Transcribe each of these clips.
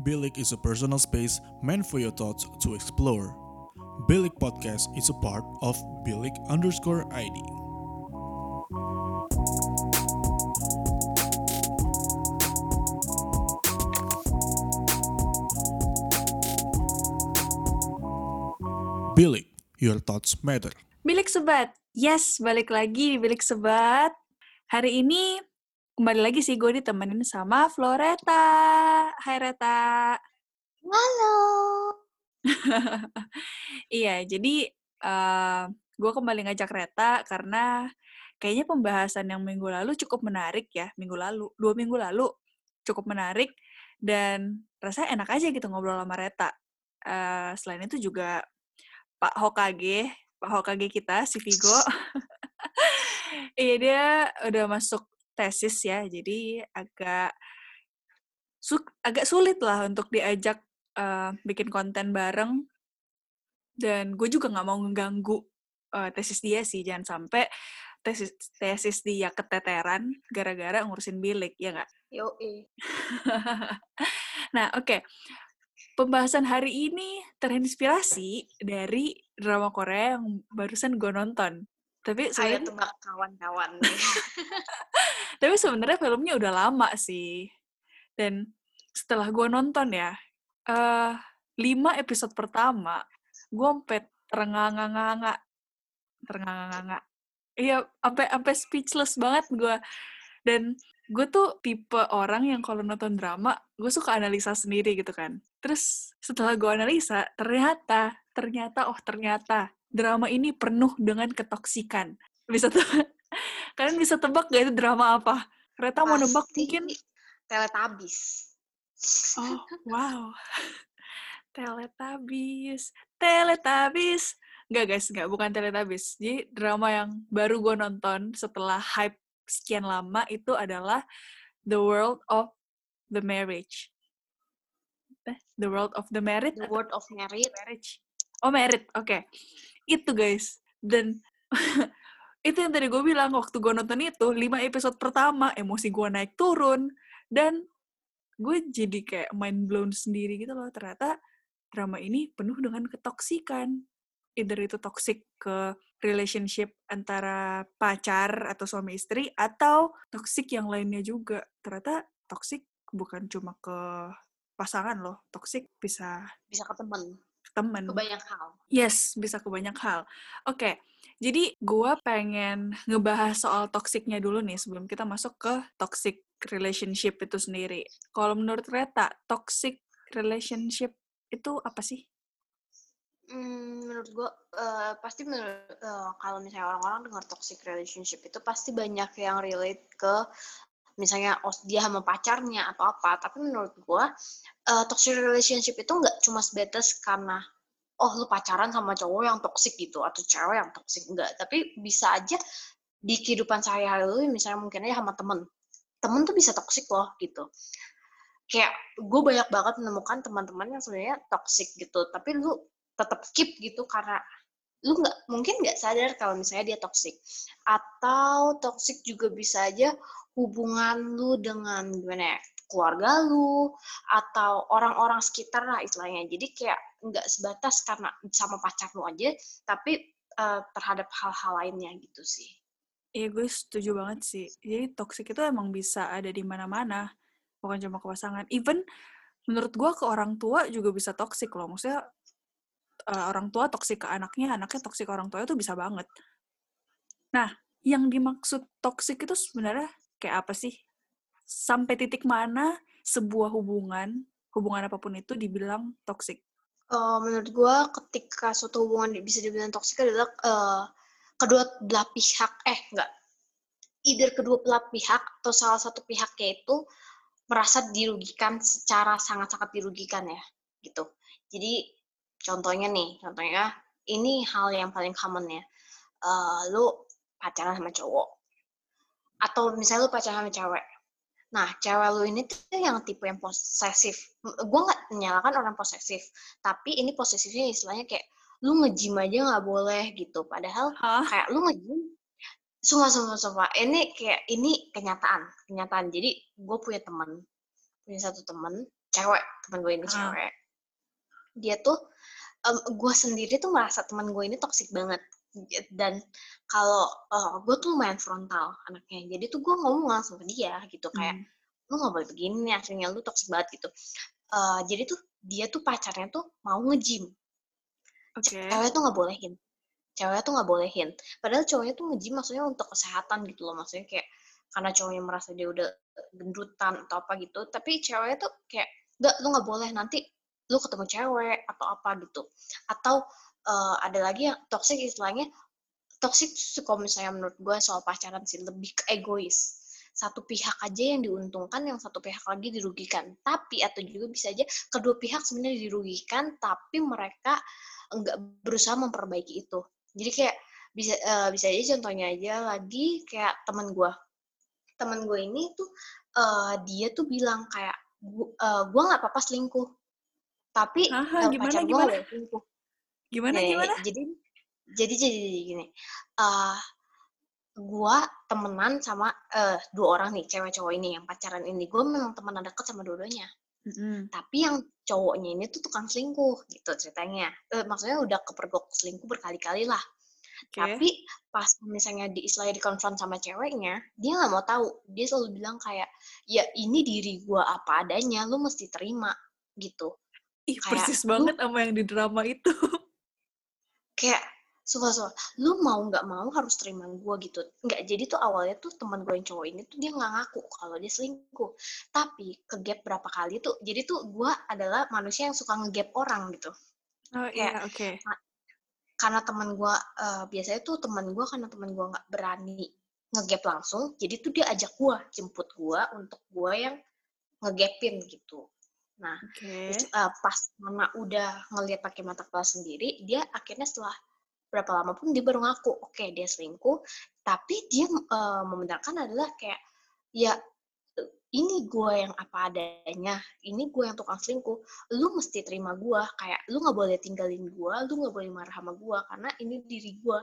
Bilik is a personal space meant for your thoughts to explore. Bilik Podcast is a part of Bilik underscore ID. Bilik, your thoughts matter. Bilik Sebat. Yes, balik lagi di Bilik Sebat. Hari ini kembali lagi sih gue ditemenin sama Floreta. Hai Reta. Halo. iya, jadi uh, gue kembali ngajak Reta karena kayaknya pembahasan yang minggu lalu cukup menarik ya. Minggu lalu, dua minggu lalu cukup menarik dan rasanya enak aja gitu ngobrol sama Reta. Uh, selain itu juga Pak Hokage, Pak Hokage kita, si Vigo. iya, dia udah masuk tesis ya, jadi agak su agak sulit lah untuk diajak uh, bikin konten bareng. Dan gue juga nggak mau mengganggu uh, tesis dia sih, jangan sampai tesis tesis dia keteteran gara-gara ngurusin bilik, ya nggak? Yo, nah, oke. Okay pembahasan hari ini terinspirasi dari drama Korea yang barusan gue nonton. Tapi saya tebak kawan-kawan. Tapi sebenarnya filmnya udah lama sih. Dan setelah gue nonton ya, uh, lima episode pertama, gue sampai terengah-nganga, terengah-nganga. Iya, sampai sampai speechless banget gue. Dan gue tuh tipe orang yang kalau nonton drama, gue suka analisa sendiri gitu kan. Terus setelah gue analisa, ternyata, ternyata, oh ternyata drama ini penuh dengan ketoksikan. Bisa tuh, kalian bisa tebak gak itu drama apa? Kereta mau nebak mungkin? Teletabis. Oh, wow. Teletabis. Teletabis. Gak guys, gak, bukan Teletabis. Jadi drama yang baru gue nonton setelah hype sekian lama itu adalah The World of the Marriage. Eh, the World of the Marriage? The World of Marriage. Marriage. Oh, Merit. Oke. Okay. Itu, guys. Dan itu yang tadi gue bilang, waktu gue nonton itu, lima episode pertama, emosi gue naik turun. Dan gue jadi kayak mind blown sendiri gitu loh. Ternyata drama ini penuh dengan ketoksikan. Either itu toxic ke relationship antara pacar atau suami istri atau toxic yang lainnya juga. Ternyata toxic bukan cuma ke pasangan loh. Toxic bisa bisa ke teman. Teman. Ke banyak hal. Yes, bisa ke banyak hal. Oke. Okay. Jadi gue pengen ngebahas soal toksiknya dulu nih sebelum kita masuk ke toxic relationship itu sendiri. Kalau menurut Reta, toxic relationship itu apa sih? Hmm, menurut gue uh, pasti menurut uh, kalau misalnya orang-orang dengar toxic relationship itu pasti banyak yang relate ke misalnya oh, dia sama pacarnya atau apa. Tapi menurut gue uh, toxic relationship itu nggak cuma sebatas karena oh lu pacaran sama cowok yang toxic gitu atau cewek yang toxic enggak. Tapi bisa aja di kehidupan sehari-hari lu misalnya mungkin aja sama temen. Temen tuh bisa toxic loh gitu kayak gue banyak banget menemukan teman-teman yang sebenarnya toxic gitu tapi lu tetap keep gitu karena lu nggak mungkin nggak sadar kalau misalnya dia toxic atau toxic juga bisa aja hubungan lu dengan gimana ya keluarga lu atau orang-orang sekitar lah istilahnya jadi kayak nggak sebatas karena sama pacar lu aja tapi uh, terhadap hal-hal lainnya gitu sih Iya gue setuju banget sih. Jadi toxic itu emang bisa ada di mana-mana, bukan cuma ke pasangan. Even menurut gue ke orang tua juga bisa toxic loh. Maksudnya uh, orang tua toksik ke anaknya, anaknya toksik ke orang tua itu bisa banget. Nah, yang dimaksud toksik itu sebenarnya kayak apa sih? Sampai titik mana sebuah hubungan, hubungan apa pun itu dibilang toksik? Uh, menurut gue, ketika suatu hubungan bisa dibilang toksik adalah uh, kedua belah pihak, eh enggak, either kedua belah pihak atau salah satu pihaknya itu merasa dirugikan secara sangat-sangat dirugikan ya, gitu. Jadi contohnya nih, contohnya ini hal yang paling common ya. Uh, lu pacaran sama cowok. Atau misalnya lu pacaran sama cewek. Nah, cewek lu ini tuh yang tipe yang posesif. Gue nggak menyalahkan orang posesif. Tapi ini posesifnya istilahnya kayak, lu ngejim aja nggak boleh gitu. Padahal huh? kayak lu ngejim, semua semua semua. Ini kayak, ini kenyataan. Kenyataan. Jadi, gue punya temen. Punya satu temen. cewek teman gue ini Ah. cewek dia tuh em, gue sendiri tuh merasa teman gue ini toksik banget dan kalau eh, gue tuh lumayan frontal anaknya jadi tuh gue ngomong langsung ke dia gitu kayak Hmm. lu nggak boleh begini akhirnya lu toksik banget gitu. Eh, jadi tuh dia tuh pacarnya tuh mau nge-gym. Oke. cewek tuh nggak bolehin. Cewek tuh nggak bolehin. Padahal cowoknya tuh nge-gym maksudnya untuk kesehatan gitu loh maksudnya kayak karena cowoknya merasa dia udah gendutan atau apa gitu tapi ceweknya tuh kayak nggak lu nggak boleh nanti lu ketemu cewek atau apa gitu. Atau eh, ada lagi yang toxic istilahnya toxic kalau misalnya menurut gue soal pacaran sih lebih ke egois. Satu pihak aja yang diuntungkan yang satu pihak lagi dirugikan. Tapi atau juga bisa aja kedua pihak sebenarnya dirugikan tapi mereka nggak berusaha memperbaiki itu. Jadi kayak bisa eh, bisa aja contohnya aja lagi kayak teman gue teman gue ini tuh eh, dia tuh bilang kayak gu- gue nggak apa-apa selingkuh. Tapi Aha, gimana, pacar gue selingkuh Gimana Nih, gimana? jadi jadi jadi, jadi gini eh gua temenan sama eh, dua orang nih cewek cowok ini yang pacaran ini gue memang temenan deket sama dua-duanya Mm-mm. tapi yang cowoknya ini tuh tukang selingkuh gitu ceritanya Eh, maksudnya udah kepergok selingkuh berkali-kali lah Oke. tapi pas misalnya di istilahnya dikonfront sama ceweknya dia nggak mau tahu dia selalu bilang kayak ya ini diri gua apa adanya lu mesti terima gitu Ih, kayak persis banget sama yang di drama itu. kayak suka suka lu mau nggak mau harus terima gue gitu. Nggak jadi tuh awalnya tuh teman gue yang cowok ini tuh dia nggak ngaku kalau dia selingkuh. Tapi ke gap berapa kali tuh jadi tuh gue adalah manusia yang suka ngegap orang gitu. Oh iya, oke. karena teman gue eh, biasanya tuh teman gue karena teman gue nggak berani ngegap langsung jadi tuh dia ajak gue jemput gue untuk gue yang ngegapin gitu nah Oke. Terus, eh, pas mama udah ngelihat pakai mata kepala sendiri dia akhirnya setelah berapa lama pun dia baru ngaku oke dia selingkuh. Tapi dia eh, membenarkan adalah kayak ya ini gue yang apa adanya ini gue yang tukang selingkuh. Lu mesti terima gue kayak lu nggak boleh tinggalin gue lu nggak boleh marah sama gue karena ini diri gue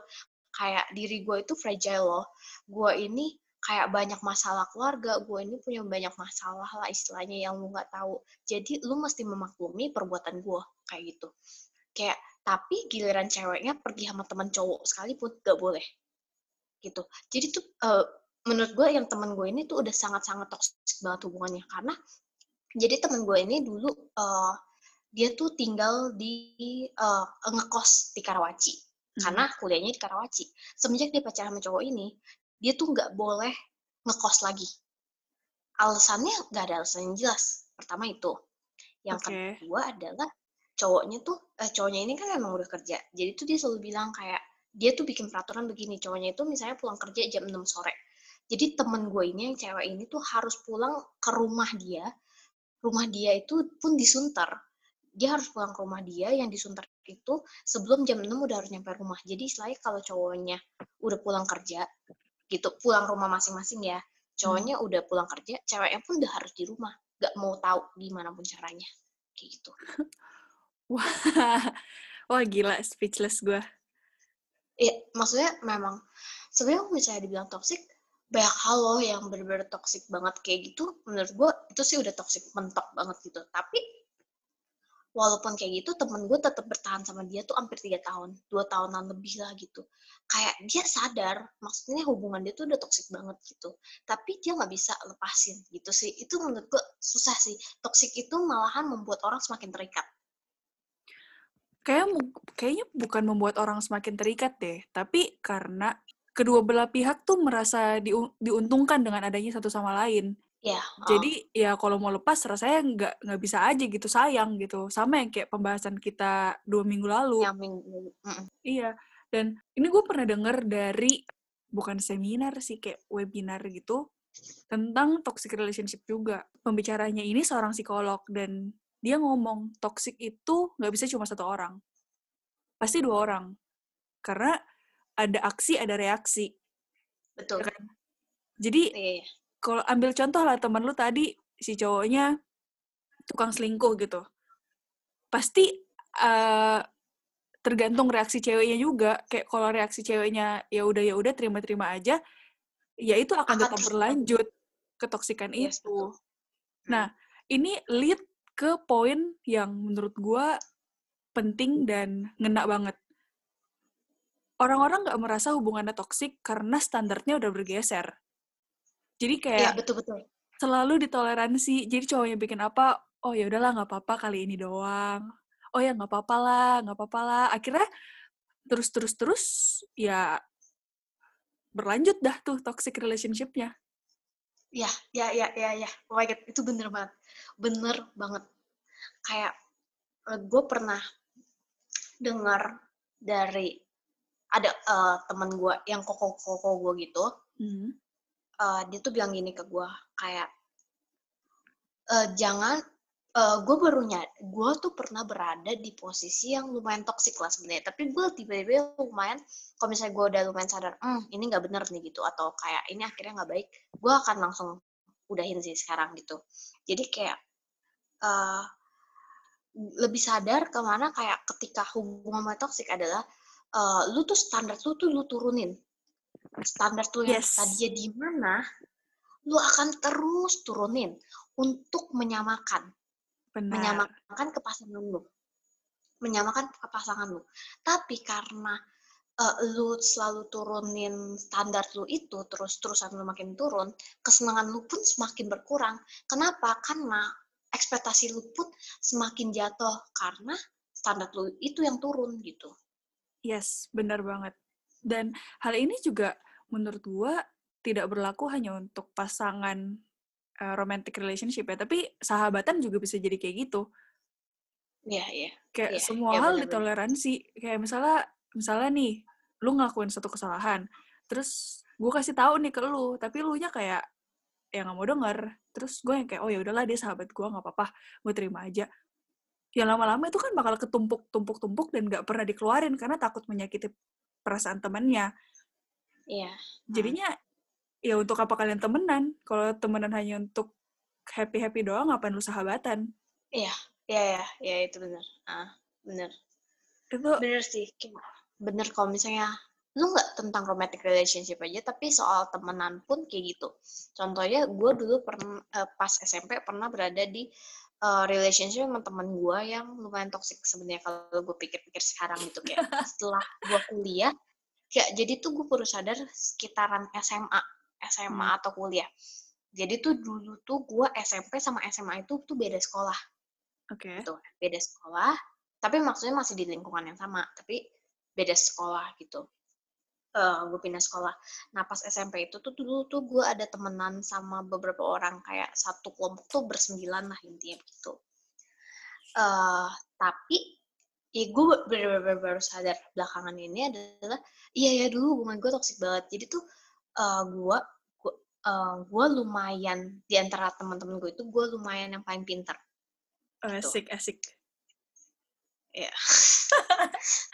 kayak diri gue itu fragile loh. Gue ini kayak banyak masalah keluarga gue ini punya banyak masalah lah istilahnya yang lu nggak tahu. Jadi lu mesti memaklumi perbuatan gue kayak gitu. Kayak tapi giliran ceweknya pergi sama teman cowok sekalipun gak boleh. Gitu. Jadi tuh eh, menurut gue yang teman gue ini tuh udah sangat-sangat toksik banget hubungannya. Karena jadi teman gue ini dulu eh, dia tuh tinggal di eh, ngekos di Karawaci. Karena kuliahnya di Karawaci. Semenjak dia pacaran sama cowok ini dia tuh nggak boleh ngekos lagi. Alasannya nggak ada alasan yang jelas. Pertama itu. Yang Oke. kedua adalah cowoknya tuh eh, cowoknya ini kan emang udah kerja. Jadi tuh dia selalu bilang kayak dia tuh bikin peraturan begini cowoknya itu misalnya pulang kerja jam 6 sore. Jadi temen gue ini yang cewek ini tuh harus pulang ke rumah dia. Rumah dia itu pun disunter. Dia harus pulang ke rumah dia yang disunter itu sebelum jam 6 udah harus nyampe rumah. Jadi istilahnya kalau cowoknya udah pulang kerja gitu pulang rumah masing-masing ya. Cowoknya udah pulang kerja ceweknya pun udah harus di rumah gak mau tahu gimana pun caranya kayak gitu. Wah, wah gila, speechless gue. ya maksudnya memang sebenarnya kalau misalnya dibilang toxic banyak hal loh yang bener-bener toxic banget kayak gitu menurut gue itu sih udah toxic mentok banget gitu. Tapi walaupun kayak gitu temen gue tetap bertahan sama dia tuh hampir tiga tahun dua tahunan lebih lah gitu. Kayak dia sadar maksudnya hubungan dia tuh udah toxic banget gitu. Tapi dia nggak bisa lepasin gitu sih. Itu menurut gue susah sih. Toxic itu malahan membuat orang semakin terikat. Kayaknya, mu- kayaknya bukan membuat orang semakin terikat deh, tapi karena kedua belah pihak tuh merasa diu- diuntungkan dengan adanya satu sama lain. Ya Jadi ya kalau mau lepas rasanya nggak nggak bisa aja gitu sayang gitu. Sama yang kayak pembahasan kita dua minggu lalu. yang minggu mm-mm. Iya. Dan ini gue pernah denger dari bukan seminar sih kayak webinar gitu tentang toxic relationship juga. Pembicaranya ini seorang psikolog dan dia ngomong toxic itu nggak bisa cuma satu orang, pasti dua orang. Karena ada aksi ada reaksi. betul ya kan? Jadi Iya, iya. Kalau ambil contoh lah teman lu tadi si cowoknya tukang selingkuh gitu pasti eh, tergantung reaksi ceweknya juga kayak kalau reaksi ceweknya ya udah ya udah terima-terima aja ya itu akan tetap berlanjut ketoksikan Yes, itu betul. nah ini lead ke poin yang menurut gue penting dan ngena banget. Orang-orang nggak merasa hubungannya toksik karena standarnya udah bergeser. Jadi kayak betul-betul. selalu ditoleransi. Jadi cowoknya bikin apa, oh ya udahlah nggak apa-apa kali ini doang. Oh ya nggak apa-apa lah, nggak apa-apa lah. Akhirnya terus terus terus ya berlanjut dah tuh toxic relationship-nya. Ya, ya, ya, ya, ya. Oh my God, itu bener banget. Bener banget. Kayak gue pernah dengar dari ada eh, teman gue yang koko-koko gue gitu. Hmm. Eh, dia tuh bilang gini ke gue kayak eh, jangan gue baru nyad gue tuh pernah berada di posisi yang lumayan toksik lah sebenarnya tapi gue tiba-tiba lumayan kalau misalnya gue udah lumayan sadar hmm ini nggak bener nih gitu atau kayak ini akhirnya nggak baik gue akan langsung udahin sih sekarang gitu. Jadi kayak eh, lebih sadar ke mana kayak ketika hubungan toksik adalah eh, lu tuh standar lu tuh lu turunin standar tuh yang Yes. tadinya di mana lu akan terus turunin untuk menyamakan. Benar. menyamakan ke pasangan lu. Menyamakan ke pasangan lu. Tapi karena eh, lu selalu turunin standar lu itu terus terusan lu makin turun kesenangan lu pun semakin berkurang. Kenapa? Karena ekspektasi lu pun semakin jatuh. Karena standar lu itu yang turun gitu. Yes, benar banget. Dan hal ini juga menurut gua tidak berlaku hanya untuk pasangan uh, romantic relationship ya, tapi sahabatan juga bisa jadi kayak gitu. Iya, iya. Kayak Iya, semua iya, hal benar-benar. ditoleransi. Kayak misalnya misalnya nih, lu ngelakuin satu kesalahan, terus gue kasih tahu nih ke lu, tapi lu nya kayak ya nggak mau denger. Terus gue yang kayak oh ya udahlah dia sahabat gue nggak apa-apa, gue terima aja. Ya lama-lama itu kan bakal ketumpuk-tumpuk-tumpuk dan nggak pernah dikeluarin karena takut menyakiti perasaan temannya. Iya. Jadinya ya untuk apa kalian temenan? Kalau temenan hanya untuk happy-happy doang, ngapain lu sahabatan? Iya, iya, iya, itu benar. Ah, benar. Itu Bener sih, bener kalau misalnya lu nggak tentang romantic relationship aja, tapi soal temenan pun kayak gitu. Contohnya, gue dulu pernah pas SMP pernah berada di eh, relationship sama temen gue yang lumayan toxic sebenarnya kalau gue pikir-pikir sekarang gitu kayak setelah gue kuliah, kayak jadi tuh gue baru sadar sekitaran SMA, SMA atau kuliah. Jadi tuh dulu tuh gue SMP sama SMA itu tuh beda sekolah oke. gitu beda sekolah tapi maksudnya masih di lingkungan yang sama tapi beda sekolah gitu Eh gue pindah sekolah nah pas SMP itu tuh dulu tuh gue ada temenan sama beberapa orang kayak satu kelompok tuh bersembilan lah intinya gitu eh tapi ya gue bener-bener baru sadar belakangan ini adalah iya ya dulu hubungan gue toksik banget jadi tuh eh gue gue eh, gue lumayan di antara teman-teman gue itu gue lumayan yang paling pintar Gitu. Asik, asik. Ya.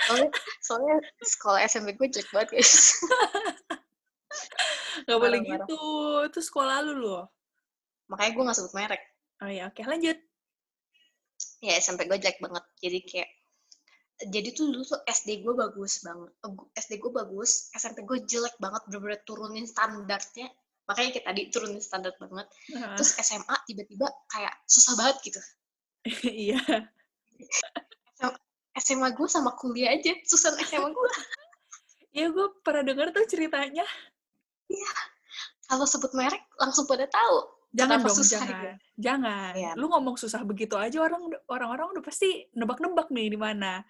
soalnya, soalnya sekolah SMP gue jelek banget guys. Gak boleh gitu. Itu sekolah lu loh. Makanya gue gak sebut merek. Oh ya, oke lanjut. Ya SMP gue jelek banget. Jadi kayak jadi tuh dulu tuh SD gue bagus banget. Eh, SD gue bagus, SMP gue jelek banget, bener-bener turunin standarnya. Makanya kayak tadi turunin standar banget. Terus SMA tiba-tiba kayak susah banget gitu. iya. SMA gue sama kuliah aja, susah SMA gue. Iya, gue pernah denger tuh ceritanya. Kalau sebut merek langsung pada tahu. Jangan dong, susah jangan. gitu? Jangan. Iya. Lu ngomong susah begitu aja orang orang-orang udah pasti nebak-nebak nih di mana.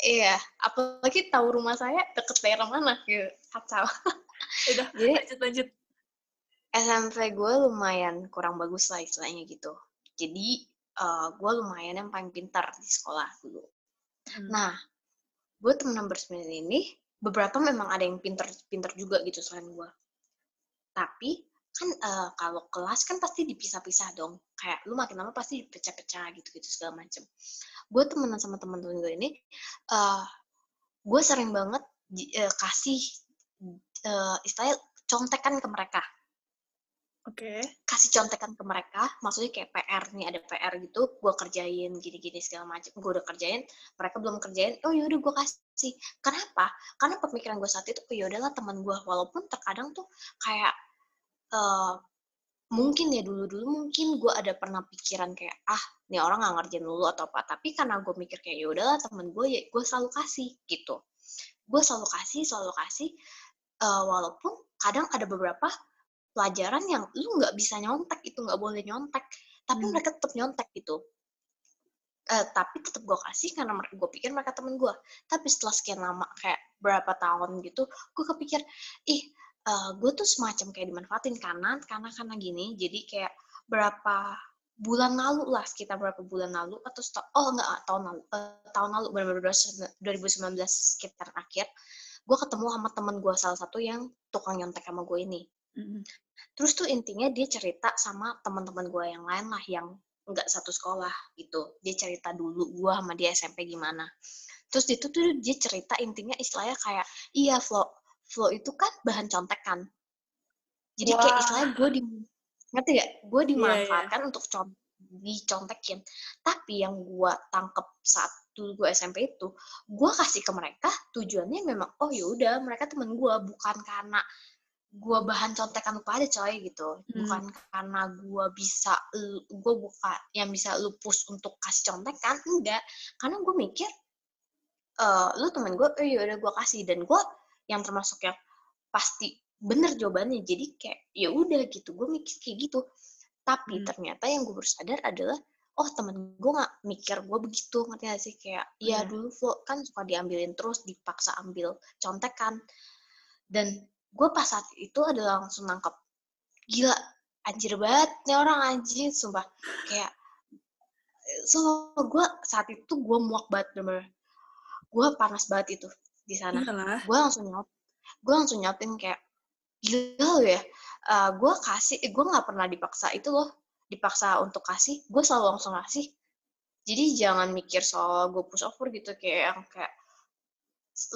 Iya, apalagi tahu rumah saya deket daerah mana gitu. Kacau. Udah, Jadi lanjut lanjut. SMP gue lumayan kurang bagus lah istilahnya gitu. Jadi eh, gue lumayan yang paling pintar di sekolah dulu. Hmm. Nah, gue temen bersembilan ini beberapa memang ada yang pinter-pinter juga gitu selain gue. Tapi kan eh, kalau kelas kan pasti dipisah-pisah dong. Kayak lu makin lama pasti dipecah-pecah gitu-gitu segala macem. Gue temenan sama temen-temen gue ini, eh gue sering banget di- eh, kasih eh, istilahnya contekan ke mereka Oke. kasih contekan ke mereka, maksudnya kayak PR nih ada PR gitu, gue kerjain gini-gini segala macam, gue udah kerjain, mereka belum kerjain, oh yaudah gue kasih. Kenapa? Karena pemikiran gue saat itu, oh yaudahlah teman gue, walaupun terkadang tuh kayak eh, mungkin ya dulu-dulu mungkin gue ada pernah pikiran kayak ah nih orang nggak ngerjain dulu atau apa tapi karena gue mikir kayak ya udahlah temen gue ya gue selalu kasih gitu gue selalu kasih selalu kasih uh, walaupun kadang ada beberapa pelajaran yang lu nggak bisa nyontek itu nggak boleh nyontek tapi hmm. mereka tetap nyontek gitu. Uh, tapi tetap gue kasih karena gue pikir mereka temen gue tapi setelah sekian lama kayak berapa tahun gitu gue kepikir ih uh, eh, gue tuh semacam kayak dimanfaatin karena karena karena gini. Jadi kayak berapa bulan lalu lah sekitar berapa bulan lalu atau oh enggak tahun lalu uh, tahun lalu benar-benar 2019 sekitar akhir gue ketemu sama temen gue salah satu yang tukang nyontek sama gue ini terus tuh intinya dia cerita sama teman-teman gue yang lain lah yang nggak satu sekolah gitu dia cerita dulu gue sama dia SMP gimana terus itu tuh dia cerita intinya istilahnya kayak iya flow flow itu kan bahan contekan. Jadi Wah. kayak istilahnya gue di ngerti gak? Gue dimanfaatkan yeah, yeah. untuk con dicontekin. Tapi yang gue tangkep saat dulu gue SMP itu, gue kasih ke mereka tujuannya memang oh yaudah mereka temen gue bukan karena gue bahan contekan lu pada coy gitu. Hmm. bukan karena gue bisa gue buka yang bisa lupus untuk kasih contekan enggak. Karena gue mikir uh, lu temen gue oh yaudah gue kasih. Dan gue yang termasuk yang pasti bener jawabannya. Jadi kayak ya udah gitu. Gue mikir kayak gitu. Tapi hmm. ternyata yang gue bersadar adalah oh temen gue nggak mikir gue begitu. Ngerti gak sih? Kayak ya dulu Flo kan suka diambilin terus dipaksa ambil contekan. Dan gue pas saat itu adalah langsung nangkep gila anjir banget nih orang anjir sumpah. Kayak so gue saat itu gue muak banget bener, -bener. gue panas banget itu di sana. Gue langsung nyot gue langsung nyotin kayak gila lo ya uh, gue kasih eh, gue nggak pernah dipaksa itu loh dipaksa untuk kasih gue selalu langsung kasih jadi jangan mikir soal gue push over gitu kayak yang kayak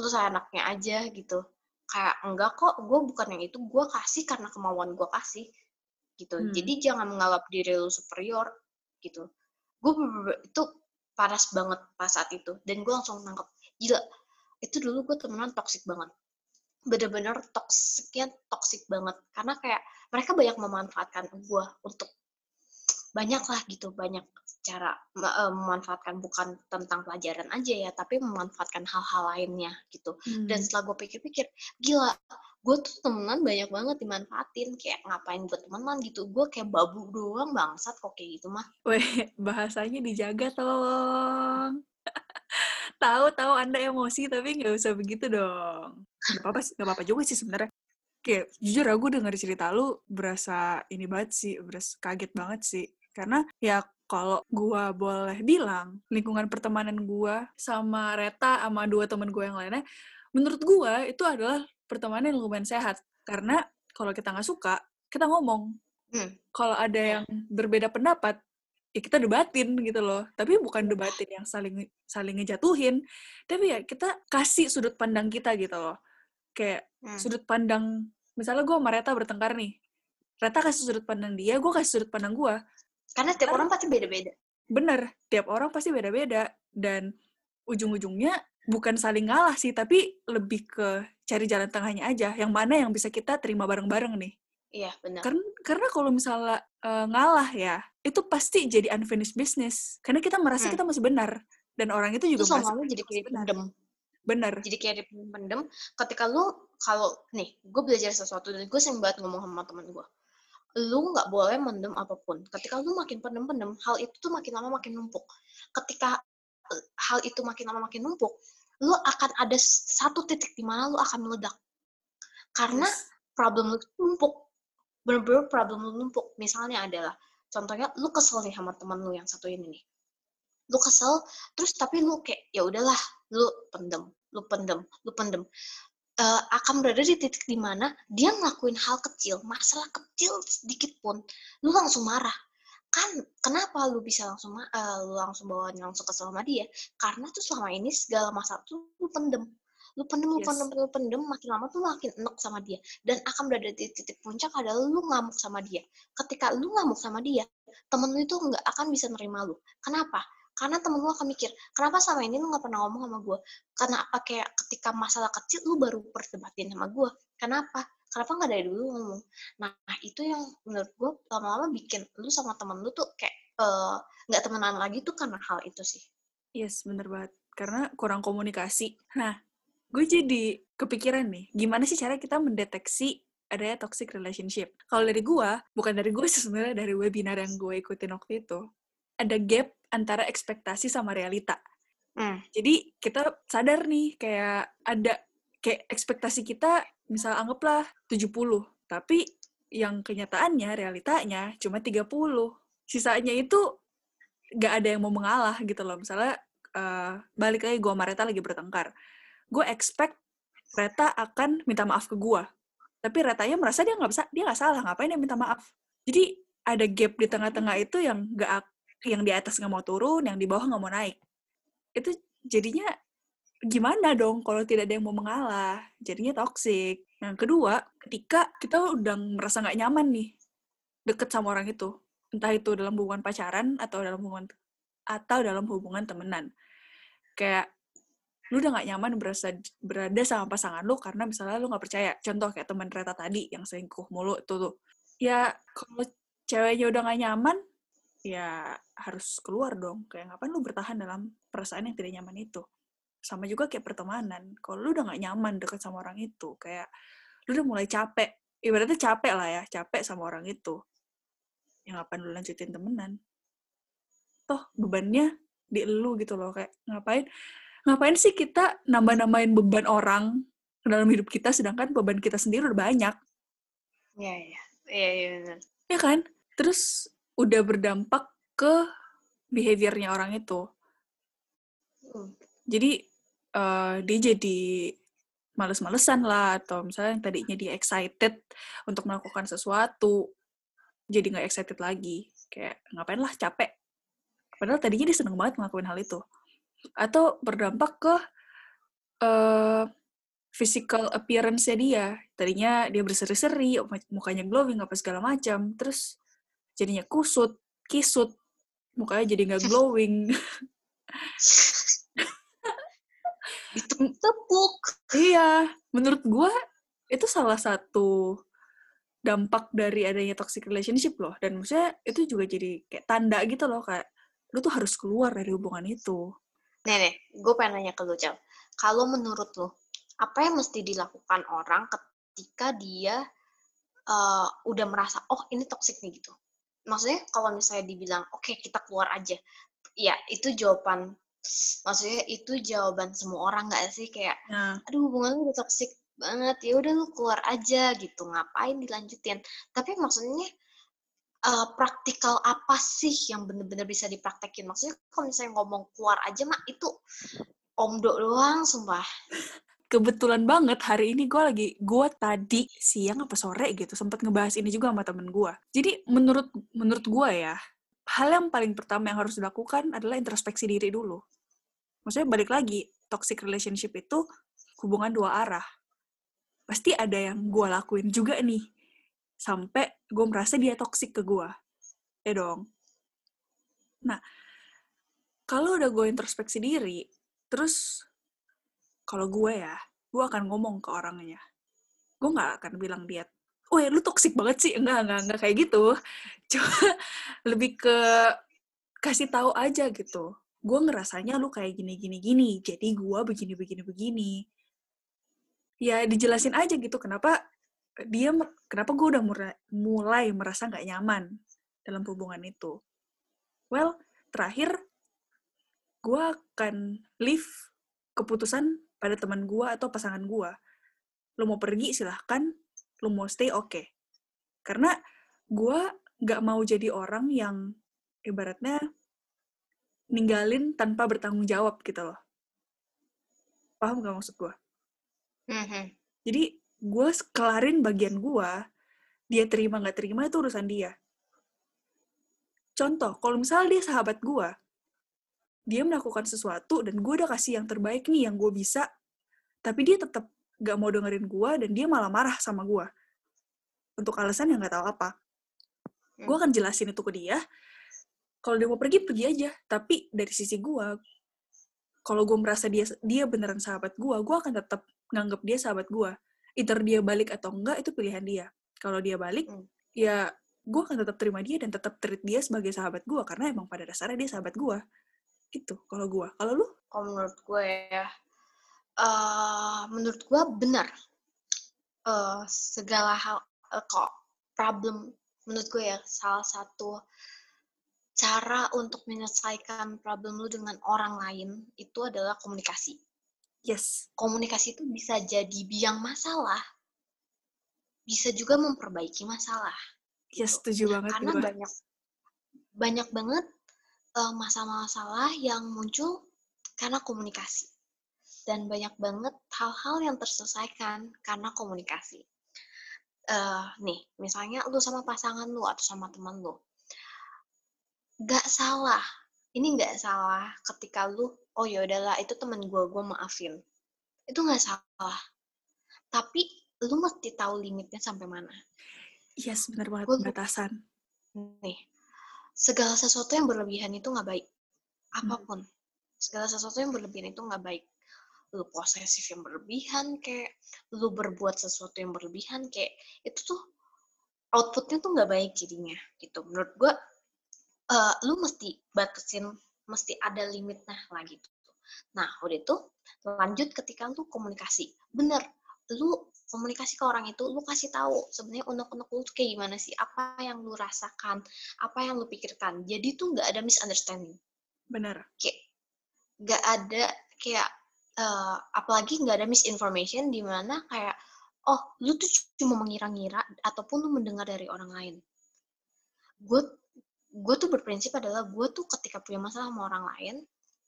lu saya anaknya aja gitu kayak enggak kok gue bukan yang itu gue kasih karena kemauan gue kasih gitu. Hmm. jadi jangan menganggap diri lu superior gitu. Gue itu panas banget pas saat itu dan gue langsung nangkep gila itu dulu gue temenan toxic banget. Bener-bener toksiknya toxic banget karena kayak mereka banyak memanfaatkan gue untuk banyak lah gitu banyak cara uh, memanfaatkan bukan tentang pelajaran aja ya tapi memanfaatkan hal-hal lainnya gitu. Hmm. dan setelah gue pikir-pikir gila gue tuh temenan banyak banget dimanfaatin kayak ngapain gue temenan gitu gue kayak babu doang bangsat kok kayak gitu mah. Weh, bahasanya dijaga tolong. Tahu tahu anda emosi tapi nggak usah begitu dong. Nggak apa-apa nggak apa-apa juga sih sebenarnya. Kayak jujur aku denger cerita lu berasa ini banget sih berasa kaget banget sih karena ya kalau gua boleh bilang lingkungan pertemanan gua sama Reta sama dua temen gua yang lainnya menurut gua itu adalah pertemanan yang lumayan sehat. Karena kalau kita nggak suka kita ngomong. Hmm. kalau ada yang berbeda pendapat ya kita debatin gitu loh. Tapi bukan debatin yang saling saling ngejatuhin. Tapi ya kita kasih sudut pandang kita gitu loh. Kayak hmm. sudut pandang misalnya gue sama Reta bertengkar nih. Reta kasih sudut pandang dia gue kasih sudut pandang gue karena tiap karena, orang pasti beda-beda bener tiap orang pasti beda-beda dan ujung-ujungnya bukan saling ngalah sih tapi lebih ke cari jalan tengahnya aja yang mana yang bisa kita terima bareng-bareng nih Iya, benar. Karena karena kalau misalnya uh, ngalah ya, itu pasti jadi unfinished business. Karena kita merasa hmm. kita masih benar dan orang itu juga itu merasa jadi kayak pendem. Benar. Jadi kayak pendem. Ketika lu kalau nih, gue belajar sesuatu dan gue sering banget ngomong sama teman gue. Lu nggak boleh mendem apa pun. Ketika lu makin pendem-pendem, hal itu tuh makin lama makin numpuk. Ketika eh, hal itu makin lama makin numpuk, lu akan ada satu titik di mana lu akan meledak. Karena yes. problem lu numpuk bener-bener problem lu numpuk. Misalnya adalah, contohnya lu kesel nih sama temen lu yang satu ini nih. Lu kesel, terus tapi lu kayak, ya udahlah, lu pendem, lu pendem, lu pendem. Uh, akan berada di titik di mana dia ngelakuin hal kecil, masalah kecil sedikit pun, lu langsung marah. Kan kenapa lu bisa langsung uh, lu langsung bawa langsung kesel sama dia? Karena tuh selama ini segala masalah tuh lu pendem lu pendem lu yes. pendem lu pendem makin lama tuh makin enak sama dia dan akan berada di titik puncak adalah lu ngamuk sama dia ketika lu ngamuk sama dia temen lu itu nggak akan bisa nerima lu kenapa karena temen lu akan mikir kenapa sama ini lu nggak pernah ngomong sama gue karena apa? Kayak ketika masalah kecil lu baru perdebatin sama gue kenapa? Kenapa nggak dari dulu ngomong? Nah itu yang menurut gue lama-lama bikin lu sama temen lu tuh kayak eh, nggak uh, temenan lagi tuh karena hal itu sih. Yes bener banget. Karena kurang komunikasi. Nah gue jadi kepikiran nih gimana sih cara kita mendeteksi adanya toxic relationship. Kalau dari gue, bukan dari gue sebenarnya dari webinar yang gue ikutin waktu itu, ada gap antara ekspektasi sama realita. Hmm. Jadi kita sadar nih kayak ada kayak ekspektasi kita misal anggaplah 70, tapi yang kenyataannya realitanya cuma 30. Sisanya itu gak ada yang mau mengalah gitu loh. Misalnya uh, balik lagi gue sama Reta lagi bertengkar. Gue expect Reta akan minta maaf ke gue tapi Retanya merasa dia nggak bisa dia nggak salah ngapain dia minta maaf jadi ada gap di tengah-tengah itu yang nggak yang di atas nggak mau turun yang di bawah nggak mau naik itu jadinya gimana dong kalau tidak ada yang mau mengalah jadinya toxic yang kedua ketika kita udah merasa nggak nyaman nih deket sama orang itu entah itu dalam hubungan pacaran atau dalam hubungan atau dalam hubungan temenan kayak lu udah gak nyaman berasa, berada sama pasangan lu karena misalnya lu gak percaya. Contoh kayak teman Reta tadi yang selingkuh mulu itu tuh. Ya kalau ceweknya udah gak nyaman, ya harus keluar dong. Kayak ngapain lu bertahan dalam perasaan yang tidak nyaman itu. Sama juga kayak pertemanan. Kalau lu udah gak nyaman deket sama orang itu, kayak lu udah mulai capek. Ibaratnya capek lah ya, capek sama orang itu. Ya ngapain lu lanjutin temenan? Toh bebannya di lu gitu loh. Kayak ngapain ngapain sih kita nambah-nambahin beban orang dalam hidup kita sedangkan beban kita sendiri udah banyak. Iya, iya. Iya, iya benar. Ya kan? Terus udah berdampak ke behaviornya orang itu. Hmm. Jadi uh, dia jadi males-malesan lah atau misalnya yang tadinya dia excited untuk melakukan sesuatu jadi nggak excited lagi kayak ngapain lah capek padahal tadinya dia seneng banget ngelakuin hal itu atau berdampak ke uh, physical appearance-nya dia. Tadinya dia berseri-seri, mukanya glowing, apa segala macam. Terus jadinya kusut, kisut, mukanya jadi nggak glowing. Tepuk. iya, menurut gue itu salah satu dampak dari adanya toxic relationship loh. Dan maksudnya itu juga jadi kayak tanda gitu loh, kayak lu tuh harus keluar dari hubungan itu. Nih, nih, gue pengen nanya ke lu, Cel. Kalau menurut lu, apa yang mesti dilakukan orang ketika dia uh, udah merasa, oh ini toxic nih gitu? Maksudnya kalau misalnya dibilang, oke okay, kita keluar aja. Ya, itu jawaban, maksudnya itu jawaban semua orang gak sih? Kayak, nah. aduh hubungan lu udah toxic banget, ya udah lu keluar aja gitu, ngapain dilanjutin? Tapi maksudnya, uh, praktikal apa sih yang bener-bener bisa dipraktekin? Maksudnya kalau misalnya ngomong keluar aja mah itu omdo doang, sumpah. Kebetulan banget hari ini gue lagi, gue tadi siang apa sore gitu, sempat ngebahas ini juga sama temen gue. Jadi menurut menurut gue ya, hal yang paling pertama yang harus dilakukan adalah introspeksi diri dulu. Maksudnya balik lagi, toxic relationship itu hubungan dua arah. Pasti ada yang gue lakuin juga nih sampai gue merasa dia toksik ke gue ya dong nah kalau udah gue introspeksi diri terus kalau gue ya gue akan ngomong ke orangnya. Gue nggak akan bilang dia ya lu toksik banget sih. Enggak enggak enggak kayak gitu. Cuma lebih ke kasih tahu aja gitu. Gue ngerasanya lu kayak gini gini gini. Jadi gue begini begini begini. Ya dijelasin aja gitu kenapa dia kenapa gue udah mulai merasa nggak nyaman dalam hubungan itu. Well terakhir gue akan leave keputusan pada teman gue atau pasangan gue lo mau pergi silahkan. Lo mau stay oke. Okay. karena gue nggak mau jadi orang yang ibaratnya ninggalin tanpa bertanggung jawab gitu loh. Paham gak maksud gue mm -hmm. jadi gue kelarin bagian gue dia terima nggak terima itu urusan dia. Contoh kalau misalnya dia sahabat gue dia melakukan sesuatu dan gue udah kasih yang terbaik nih yang gue bisa. Tapi dia tetap gak mau dengerin gue dan dia malah marah sama gue untuk alasan yang gak tahu apa. Gue hmm. akan jelasin itu ke dia. Kalau dia mau pergi pergi aja. Tapi dari sisi gue kalau gue merasa dia dia beneran sahabat gue gue akan tetap nganggap dia sahabat gue either dia balik atau enggak itu pilihan dia. Kalau dia balik Hmm. ya gue akan tetap terima dia dan tetap treat dia sebagai sahabat gue karena emang pada dasarnya dia sahabat gue gitu kalau gue kalau lu Kalau menurut gue ya, eh menurut gue benar. eh segala hal, eh, kok problem, menurut gue ya, salah satu cara untuk menyelesaikan problem lu dengan orang lain itu adalah komunikasi. yes Komunikasi itu bisa jadi biang masalah, bisa juga memperbaiki masalah. yes setuju banget Karena banyak banyak banget masalah-masalah yang muncul karena komunikasi. Dan banyak banget hal-hal yang terselesaikan karena komunikasi. Eh, nih, misalnya lu sama pasangan lu atau sama teman lu. Gak salah. Ini gak salah ketika lu, oh ya udahlah itu temen gue, gue maafin. Itu gak salah. Tapi lu mesti tahu limitnya sampai mana. yes benar banget Gua- batasan nih segala sesuatu yang berlebihan itu nggak baik. Hmm. apa pun. Segala sesuatu yang berlebihan itu nggak baik. Lu posesif yang berlebihan kayak lu berbuat sesuatu yang berlebihan kayak itu tuh outputnya tuh nggak baik jadinya gitu. Menurut gua eh, lu mesti batasin mesti ada limitnya lah gitu. Nah udah itu lanjut ketika lu komunikasi. Bener lu komunikasi ke orang itu lu kasih tahu sebenarnya unek-unek lu tuh kayak gimana sih? Apa yang lu rasakan? Apa yang lu pikirkan? Jadi tuh nggak ada misunderstanding. Benar. Kayak nggak ada kayak eh, apalagi nggak ada misinformation di mana kayak oh lu tuh cuma mengira-ngira ataupun lu mendengar dari orang lain. Gue gue tuh berprinsip adalah gue tuh ketika punya masalah sama orang lain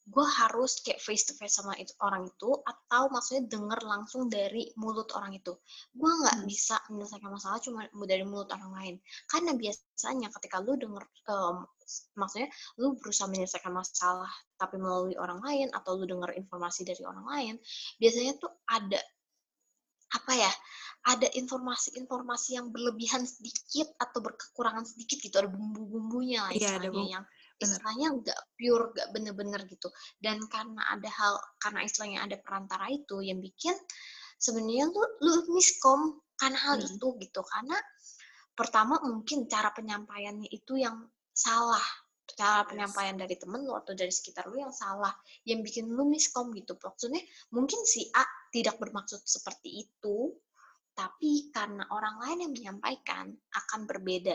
gue harus kayak face to face sama itu orang itu atau maksudnya denger langsung dari mulut orang itu gue nggak Hmm. bisa menyelesaikan masalah cuma dari mulut orang lain karena biasanya ketika lu denger em, maksudnya lu berusaha menyelesaikan masalah tapi melalui orang lain atau lu dengar informasi dari orang lain biasanya tuh ada apa ya ada informasi-informasi yang berlebihan sedikit atau berkekurangan sedikit gitu ada bumbu-bumbunya lah Iya, ada istilahnya bumbu. yang. Istilahnya nggak pure nggak bener-bener gitu. Dan karena ada hal karena istilahnya ada perantara itu yang bikin sebenarnya lu lu miskom karena hal Hmm. itu gitu. Karena pertama mungkin cara penyampaiannya itu yang salah. Cara Yes. penyampaian dari temen lu atau dari sekitar lu yang salah yang bikin lu miskom gitu. Maksudnya mungkin si A tidak bermaksud seperti itu tapi karena orang lain yang menyampaikan akan berbeda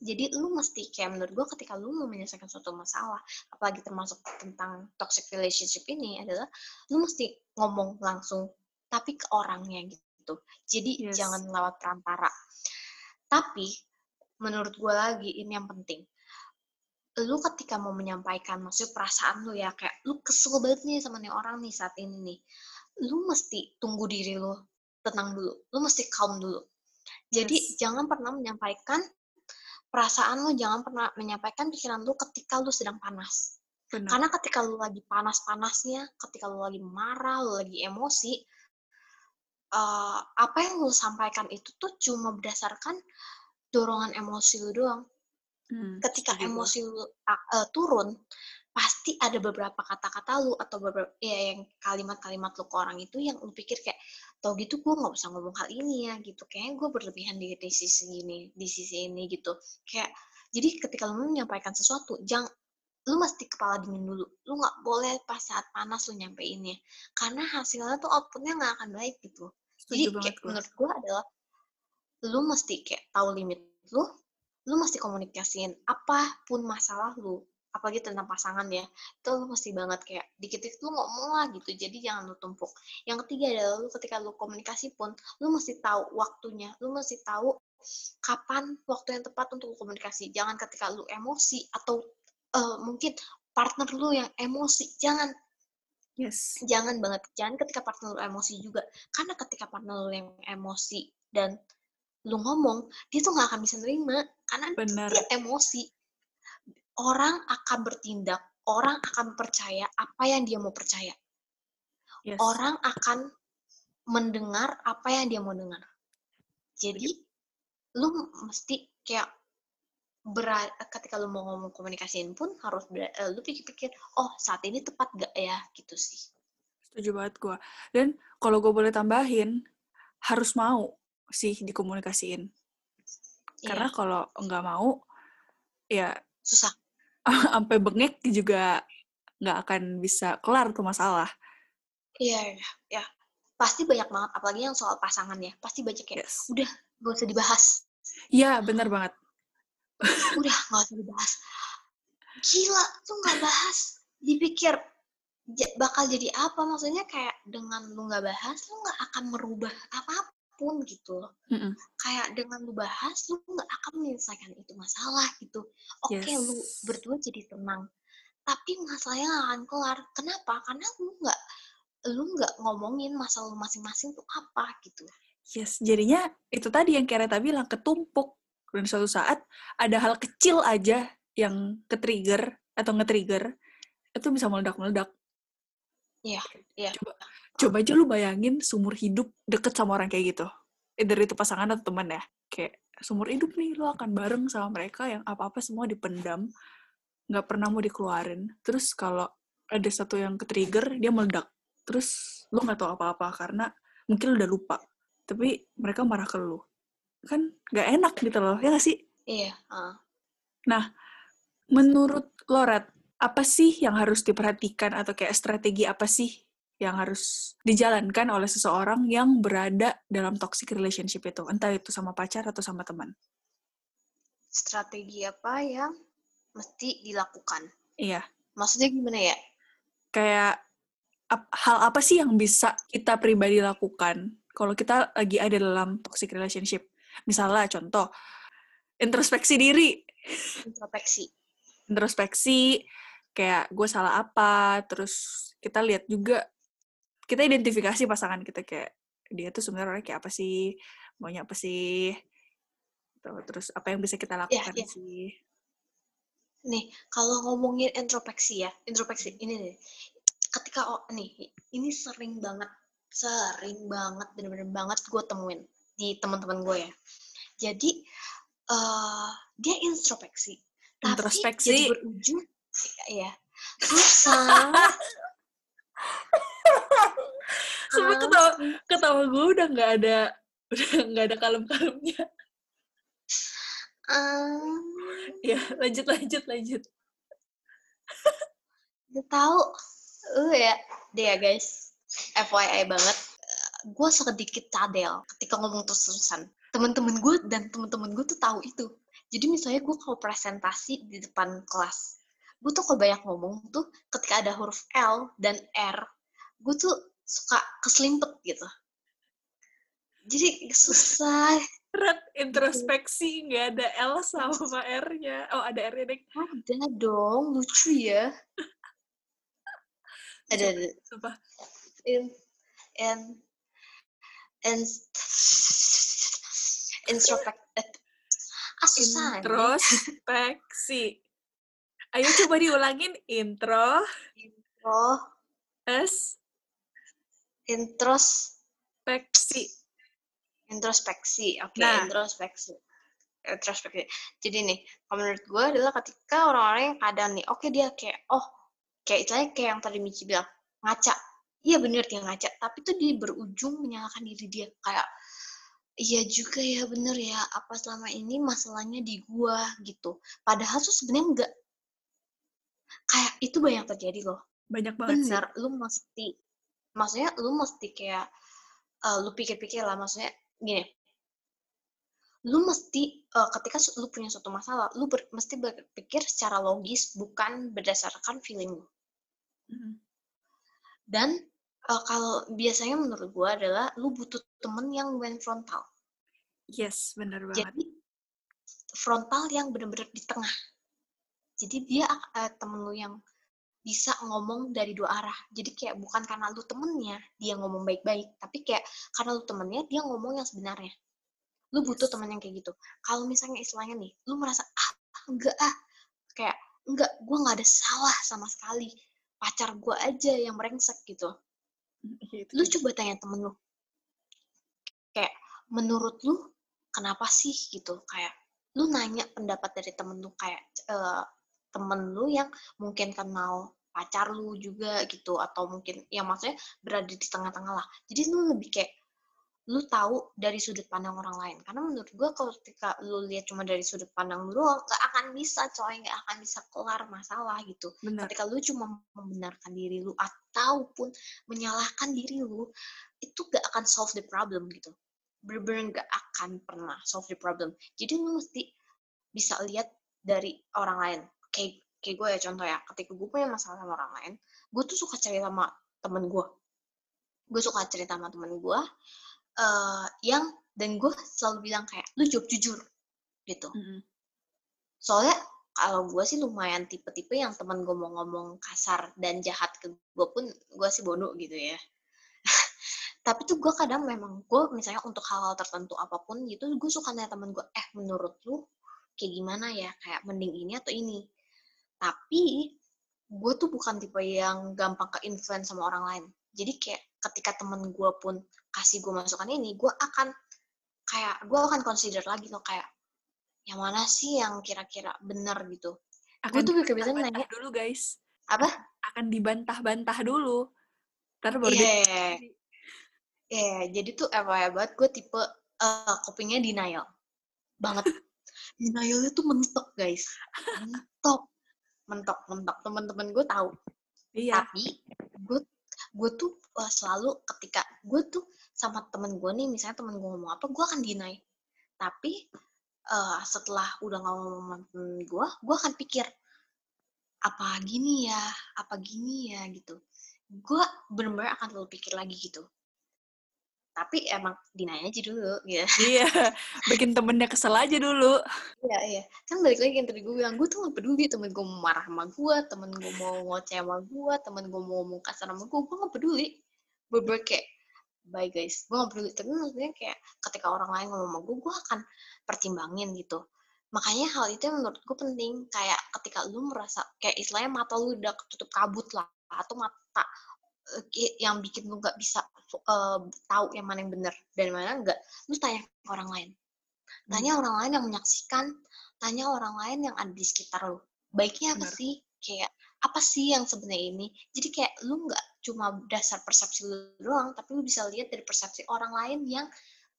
jadi lu mesti kayak menurut gue ketika lu mau menyelesaikan suatu masalah apalagi termasuk tentang toxic relationship ini adalah lu mesti ngomong langsung tapi ke orangnya gitu. Jadi Yes. jangan lewat perantara. Tapi menurut gue lagi ini yang penting. Lu ketika mau menyampaikan maksudnya perasaan lu ya kayak lu kesel banget nih sama nih orang nih saat ini nih lu mesti tunggu diri lu tenang dulu. Lu mesti calm dulu. Jadi Yes. jangan pernah menyampaikan perasaan lu jangan pernah menyampaikan pikiran lu ketika lu sedang panas. Benar. Karena ketika lu lagi panas-panasnya ketika lu lagi marah lu lagi emosi eh, apa yang lu sampaikan itu tuh cuma berdasarkan dorongan emosi lu doang. Hmm, ketika emosi lu uh, uh, turun pasti ada beberapa kata-kata lu atau beberapa ya yang kalimat-kalimat lu ke orang itu yang lu pikir kayak tau gitu gue nggak usah ngomong hal ini ya gitu. Kayaknya gue berlebihan di, di sisi ini di sisi ini gitu. Kayak jadi ketika lu menyampaikan sesuatu jangan lu mesti kepala dingin dulu. Lu nggak boleh pas saat panas lu nyampeinnya karena hasilnya tuh outputnya nggak akan baik gitu. Setuju jadi kayak gua. menurut gue adalah lu mesti kayak tahu limit lu, lu mesti komunikasiin apa pun masalah lu, apalagi tentang pasangan ya, itu lu mesti banget kayak dikit-dikit lu ngomong lah gitu, jadi jangan lu tumpuk. Yang ketiga adalah lu ketika lu komunikasi pun, lu mesti tahu waktunya, lu mesti tahu kapan waktu yang tepat untuk lu komunikasi. Jangan ketika lu emosi atau eh, mungkin partner lu yang emosi, jangan. Yes. Jangan banget jangan ketika partner lu emosi juga. Karena ketika partner lu yang emosi dan lu ngomong dia tuh nggak akan bisa nerima karena benar. dia emosi orang akan bertindak orang akan percaya apa yang dia mau percaya. Yes. Orang akan mendengar apa yang dia mau dengar. Jadi lu mesti kayak berat ketika lu mau ngomong komunikasiin pun harus ber- eh, lu pikir-pikir oh saat ini tepat gak ya? Gitu sih. Setuju banget gue dan kalau gue boleh tambahin harus mau sih dikomunikasiin. Karena Iya, kalau nggak mau, ya susah. sampai bengek juga nggak akan bisa kelar tuh masalah. Iya, iya, ya. Pasti banyak banget, apalagi yang soal pasangan ya. Pasti banyak kayak, Yes. udah gak usah dibahas. Iya, bener banget. Udah gak usah dibahas. Gila, tuh gak bahas. Dipikir bakal jadi apa? Maksudnya kayak dengan lu gak bahas, lu gak akan merubah apa pun gitu loh. Mm-mm. Kayak dengan lu bahas, lu gak akan menyelesaikan itu masalah gitu. Oke, lu Yes. berdua jadi tenang. Tapi masalahnya gak akan kelar. Kenapa? Karena lu gak lu nggak ngomongin masalah lu masing-masing tuh apa gitu. Yes, jadinya itu tadi yang Kereta bilang ketumpuk. Dan suatu saat ada hal kecil aja yang ke-trigger atau nge-trigger, itu bisa meledak-meledak. Iya, iya. Coba, coba aja lu bayangin seumur hidup deket sama orang kayak gitu. Either itu pasangan atau teman ya. Kayak seumur hidup nih lu akan bareng sama mereka yang apa-apa semua dipendam, nggak pernah mau dikeluarin. Terus kalau ada satu yang ke-trigger, dia meledak. Terus lu nggak tahu apa-apa karena mungkin lu udah lupa. Tapi mereka marah ke lu. Kan nggak enak gitu loh, ya nggak sih? Iya, heeh. Menurut Loret, apa sih yang harus diperhatikan atau kayak strategi apa sih yang harus dijalankan oleh seseorang yang berada dalam toxic relationship itu? Entah itu sama pacar atau sama teman. Strategi apa yang mesti dilakukan? Iya. Maksudnya gimana ya? Kayak ap- hal apa sih yang bisa kita pribadi lakukan kalau kita lagi ada dalam toxic relationship? Misalnya contoh, introspeksi diri. Introspeksi. introspeksi kayak gue salah apa terus kita lihat juga kita identifikasi pasangan kita kayak dia tuh sebenarnya orangnya kayak apa sih maunya apa sih Tuh, terus apa yang bisa kita lakukan iya. sih Nih, kalau ngomongin introspeksi ya, introspeksi ini nih. Ketika oh, nih, ini sering banget, sering banget, bener-bener banget gue temuin di teman-teman gue ya. Jadi eh dia introspeksi, tapi Introspeksi. jadi berujung, ya, susah. Semua ketawa ketawa gue udah nggak ada udah nggak ada kalem-kalemnya. Em, ya lanjut lanjut lanjut. Udah tahu, uh ya, deh ya guys, FYI banget, gue sedikit cadel ketika ngomong terus-terusan. Temen-temen gue dan temen-temen gue tuh tahu itu. Jadi misalnya gue kalau presentasi di depan kelas, gue tuh kalau banyak ngomong tuh ketika ada huruf L dan R, gue tuh suka keselimpet gitu. Jadi susah. Red introspeksi nggak ada L sama R-nya oh ada R-nya deh Ada dong, lucu ya. Ada, ada. Sumpah. in in in introspect ah susah nih. introspeksi ayo coba diulangin intro intro S intros peksi introspeksi oke Nah. introspeksi. Introspeksi. Jadi nih kalau menurut gue adalah ketika orang-orang yang kadang nih oke dia kayak oh kayak istilahnya kayak yang tadi Michi bilang ngaca. Iya bener dia ngaca tapi tuh dia berujung menyalahkan diri dia. Kayak iya juga ya bener ya apa selama ini masalahnya di gua gitu. Padahal tuh sebenarnya enggak. Kayak itu banyak terjadi loh. Banyak banget sih. Bener lu mesti maksudnya lu mesti kayak eh, lu pikir-pikir lah maksudnya gini. Lu mesti eh, ketika lu punya suatu masalah lu ber- mesti berpikir secara logis bukan berdasarkan feeling lu. Mhm. dan eh, kalau biasanya menurut gua adalah lu butuh temen yang went frontal. Yes bener banget. Jadi frontal yang benar-benar di tengah. Jadi dia eh, temen lu yang bisa ngomong dari dua arah. Jadi kayak bukan karena lu temennya dia ngomong baik-baik tapi kayak karena lu temennya dia ngomong yang sebenarnya. Lu butuh Yes. temen yang kayak gitu. Kalau misalnya istilahnya nih lu merasa ah enggak ah. Kayak enggak gue nggak ada salah sama sekali. Pacar gue aja yang merengsek gitu. Iya, itu lu coba tanya temen lu. Kayak menurut lu kenapa sih? Gitu. Kayak lu nanya pendapat dari temen lu kayak eh, temen lu yang mungkin kenal pacar lu juga gitu atau mungkin yang maksudnya berada di tengah-tengah lah jadi lu lebih kayak lu tahu dari sudut pandang orang lain. Karena menurut gue kalau ketika lu lihat cuma dari sudut pandang lu doang, gak akan bisa coy, gak akan bisa kelar masalah gitu. Benar. Ketika lu cuma membenarkan diri lu ataupun menyalahkan diri lu, itu gak akan solve the problem gitu. Bener-bener gak akan pernah solve the problem. Jadi lu mesti bisa lihat dari orang lain. Kayak kayak gue ya contoh ya, ketika gue punya masalah sama orang lain, gue tuh suka cerita sama temen gue. Gue suka cerita sama temen gue, uh, yang dan gue selalu bilang kayak lu jawab jujur gitu Mm-mm. soalnya kalau gue sih lumayan tipe-tipe yang teman gue mau ngomong kasar dan jahat ke gue pun gue sih bodoh gitu ya tapi tuh gue kadang memang gue misalnya untuk hal-hal tertentu apa pun gitu gue suka nanya temen gue eh menurut lu kayak gimana ya kayak mending ini atau ini tapi gue tuh bukan tipe yang gampang ke influence sama orang lain jadi kayak ketika temen gue pun kasih gue masukan ini gue akan kayak gue akan consider lagi loh kayak yang mana sih yang kira-kira benar gitu gue Akan tuh kebiasaan nanya dulu guys. apa Akan dibantah-bantah dulu. Ntar baru dia- iya. Iya, jadi tuh FYI banget gue tipe kopinya denial. Banget. Denialnya tuh mentok, guys. Mentok. Mentok, mentok. Teman-teman gue tahu. Iya. Tapi gue gue tuh eh, selalu ketika gue tuh sama temen gue nih, misalnya temen gue ngomong apa, gue akan deny. Tapi eh, setelah udah ngomong sama temen gue, gue akan pikir apa gini ya, apa gini ya gitu. Gue bener-bener akan selalu pikir lagi gitu. Tapi emang deny aja dulu, gitu. Iya. Bikin temennya kesel aja dulu. Iya, iya. Kan balik lagi yang tadi gue bilang, gue tuh gak peduli temen gue mau marah sama gue, temen gue mau ngoceh sama gue, temen gue mau ngomong kasar sama gue, gue gak peduli. Bener kayak, bye guys, gue gak peduli. Tapi maksudnya kayak ketika orang lain ngomong sama gue, gue akan pertimbangin gitu. Makanya hal itu yang menurut gue penting. Kayak ketika lu merasa, kayak istilahnya mata lu udah ketutup kabut lah. Atau mata yang bikin lu gak bisa eh, tahu yang mana yang benar dan mana enggak. Lu tanya ke orang lain tanya orang lain yang menyaksikan, tanya orang lain yang ada di sekitar lu. Baiknya apa Benar. sih? Kayak apa sih yang sebenarnya ini? Jadi kayak lu nggak cuma dasar persepsi lu doang, tapi lu bisa lihat dari persepsi orang lain yang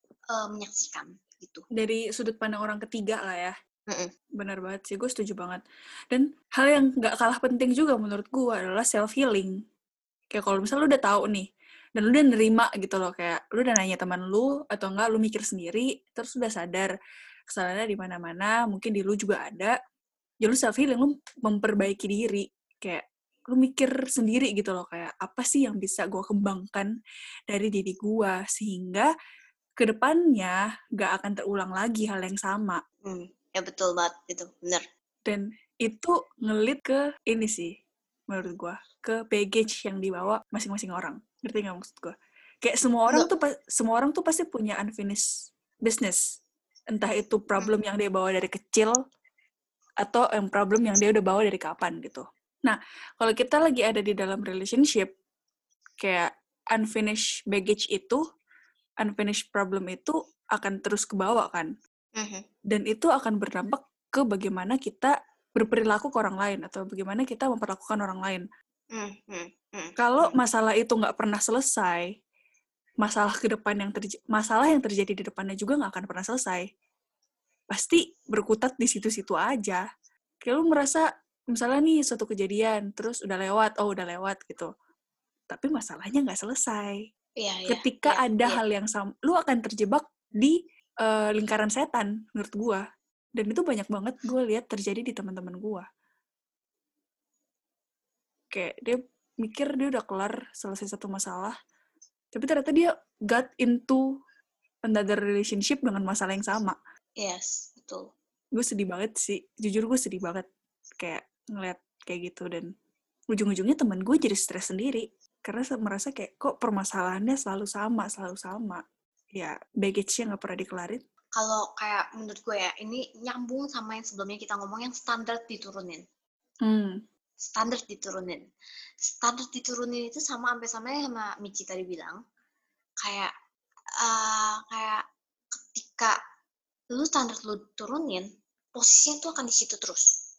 eh, menyaksikan gitu. Dari sudut pandang orang ketiga lah ya. Mm-mm. Bener banget sih, gue setuju banget. Dan hal yang gak kalah penting juga menurut gue adalah self-healing. Kayak kalau misalnya lu udah tahu nih, dan lu udah nerima gitu loh, kayak lu udah nanya teman lu, atau enggak lu mikir sendiri, terus udah sadar kesalahannya di mana-mana, mungkin di lu juga ada, ya lu self-healing, lu memperbaiki diri. Kayak lu mikir sendiri gitu loh, kayak apa sih yang bisa gue kembangkan dari diri gue, sehingga ke depannya gak akan terulang lagi hal yang sama Hmm, ya betul banget itu, bener. dan itu ngelit ke ini sih menurut gua ke baggage yang dibawa masing-masing orang ngerti nggak maksud gua kayak semua orang Nggak. tuh semua orang tuh pasti punya unfinished business entah itu problem yang dia bawa dari kecil atau yang problem yang dia udah bawa dari kapan gitu nah kalau kita lagi ada di dalam relationship kayak unfinished baggage itu unfinished problem itu akan terus ke bawah kan Mhm. dan itu akan berdampak ke bagaimana kita berperilaku ke orang lain atau bagaimana kita memperlakukan orang lain. Hmm, hmm, hmm, Kalau masalah itu nggak pernah selesai, masalah ke depan yang terjadi, masalah yang terjadi di depannya juga nggak akan pernah selesai. Pasti berkutat di situ-situ aja. Kayak lu merasa misalnya nih suatu kejadian terus udah lewat, oh udah lewat gitu. Tapi masalahnya nggak selesai. Iya, iya, Ketika iya, ada hal yang sama, lu akan terjebak di eh, lingkaran setan menurut gua. Dan itu banyak banget gue lihat terjadi di teman-teman gua. Kayak dia mikir dia udah kelar selesai satu masalah, tapi ternyata dia got into another relationship dengan masalah yang sama. Yes, betul. Gue sedih banget sih, jujur gue sedih banget kayak ngeliat kayak gitu dan ujung-ujungnya temen gue jadi stres sendiri karena merasa kayak kok permasalahannya selalu sama, selalu sama. Ya, baggage-nya nggak pernah dikelarin. Kalau kayak menurut gue ya, ini nyambung sama yang sebelumnya kita ngomong yang standar diturunin. Hmm, standar diturunin. Standar diturunin itu sama sampai sama yang sama Michi tadi bilang. Kayak eh, kayak ketika lu standar lu turunin, posisinya tuh akan di situ terus.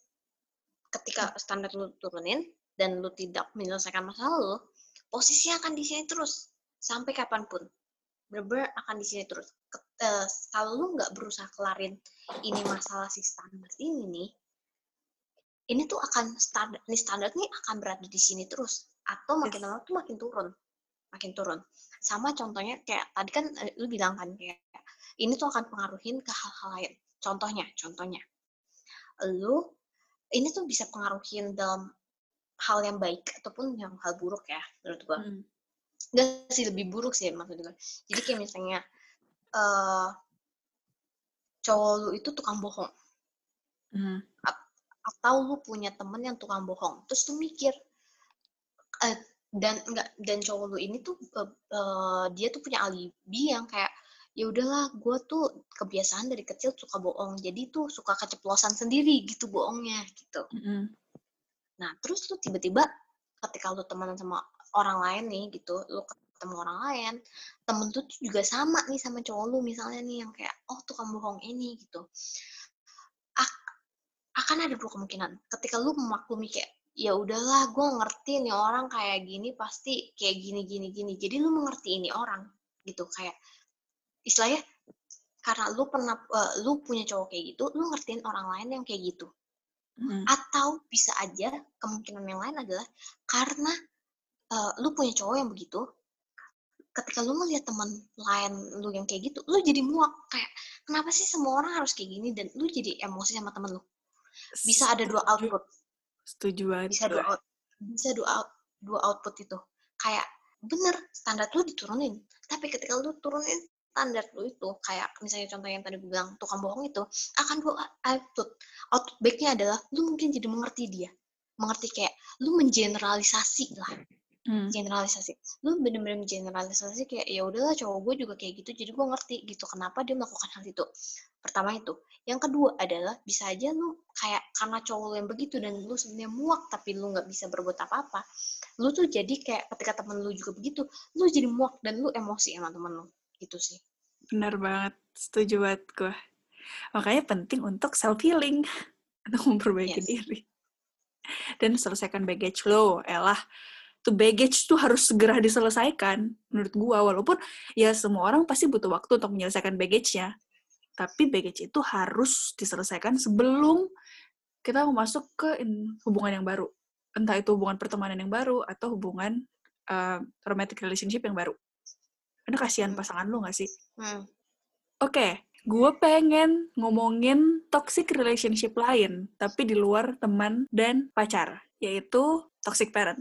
Ketika standar lu turunin dan lu tidak menyelesaikan masalah lu, posisinya akan di sini terus sampai kapan pun. bener-bener akan di sini terus eh, kalau lu nggak berusaha kelarin ini masalah si standar ini nih ini tuh akan standar nih standar nih akan berada di sini terus. Atau makin lama tuh makin turun makin turun. Sama contohnya kayak tadi kan eh, lu bilang kan kayak ini tuh akan pengaruhin ke hal-hal lain. Contohnya contohnya. Lu ini tuh bisa pengaruhin dalam hal yang baik ataupun yang hal buruk ya menurut gua. Hmm. Enggak sih lebih buruk sih maksud gue. Jadi kayak misalnya eh cowok lu itu tukang bohong. Hmm. Atau lu punya temen yang tukang bohong, terus lu mikir eh, dan enggak dan cowok lu ini tuh eh, eh, dia tuh punya alibi yang kayak ya udahlah gue tuh kebiasaan dari kecil suka bohong jadi tuh suka keceplosan sendiri gitu bohongnya gitu Mm-mm. Nah, terus lu tiba-tiba ketika lu temenan sama orang lain nih gitu, lu ketemu orang lain, temen tuh tuh juga sama nih sama cowok lu misalnya nih yang kayak, oh tukang bohong ini gitu. Ak- akan ada dua kemungkinan. Ketika lu memaklumi kayak, ya udahlah gue ngerti nih orang kayak gini pasti kayak gini gini gini. Jadi lu mengerti ini orang gitu kayak istilahnya karena lu pernah eh, lu punya cowok kayak gitu, lu ngertiin orang lain yang kayak gitu Mm-mm. atau bisa aja kemungkinan yang lain adalah karena eh, lu punya cowok yang begitu ketika lu ngeliat teman lain lu yang kayak gitu lu jadi muak kayak kenapa sih semua orang harus kayak gini dan lu jadi emosi sama temen lu bisa ada dua output. Setuju banget. bisa dua out, bisa dua out, dua output itu. Kayak bener standar lu diturunin. Tapi ketika lu turunin standar lu itu kayak misalnya contoh yang tadi gue bilang tukang bohong itu akan dua output. Output baiknya adalah lu mungkin jadi mengerti dia. Mengerti kayak lu mengeneralisasi lah Hmm. generalisasi lu bener-bener mengeneralisasi kayak ya udahlah cowok gue juga kayak gitu jadi gue ngerti gitu kenapa dia melakukan hal itu pertama itu yang kedua adalah bisa aja lu kayak karena cowok lu yang begitu dan lu sebenarnya muak tapi lu nggak bisa berbuat apa-apa lu tuh jadi kayak ketika temen lu juga begitu lu jadi muak dan lu emosi sama temen lu gitu sih Benar banget. Setuju banget gue. Makanya penting untuk self-healing. Untuk memperbaiki Yes. diri. Dan selesaikan baggage lo. Elah, tuh baggage tuh harus segera diselesaikan. Menurut gue. Walaupun ya semua orang pasti butuh waktu untuk menyelesaikan baggage-nya. Tapi baggage itu harus diselesaikan sebelum kita mau masuk ke hubungan yang baru. Entah itu hubungan pertemanan yang baru atau hubungan uh, romantic relationship yang baru. Karena kasihan Hmm. pasangan lo gak sih? hmm. Oke, gue pengen ngomongin toxic relationship lain, tapi di luar teman dan pacar, yaitu toxic parent.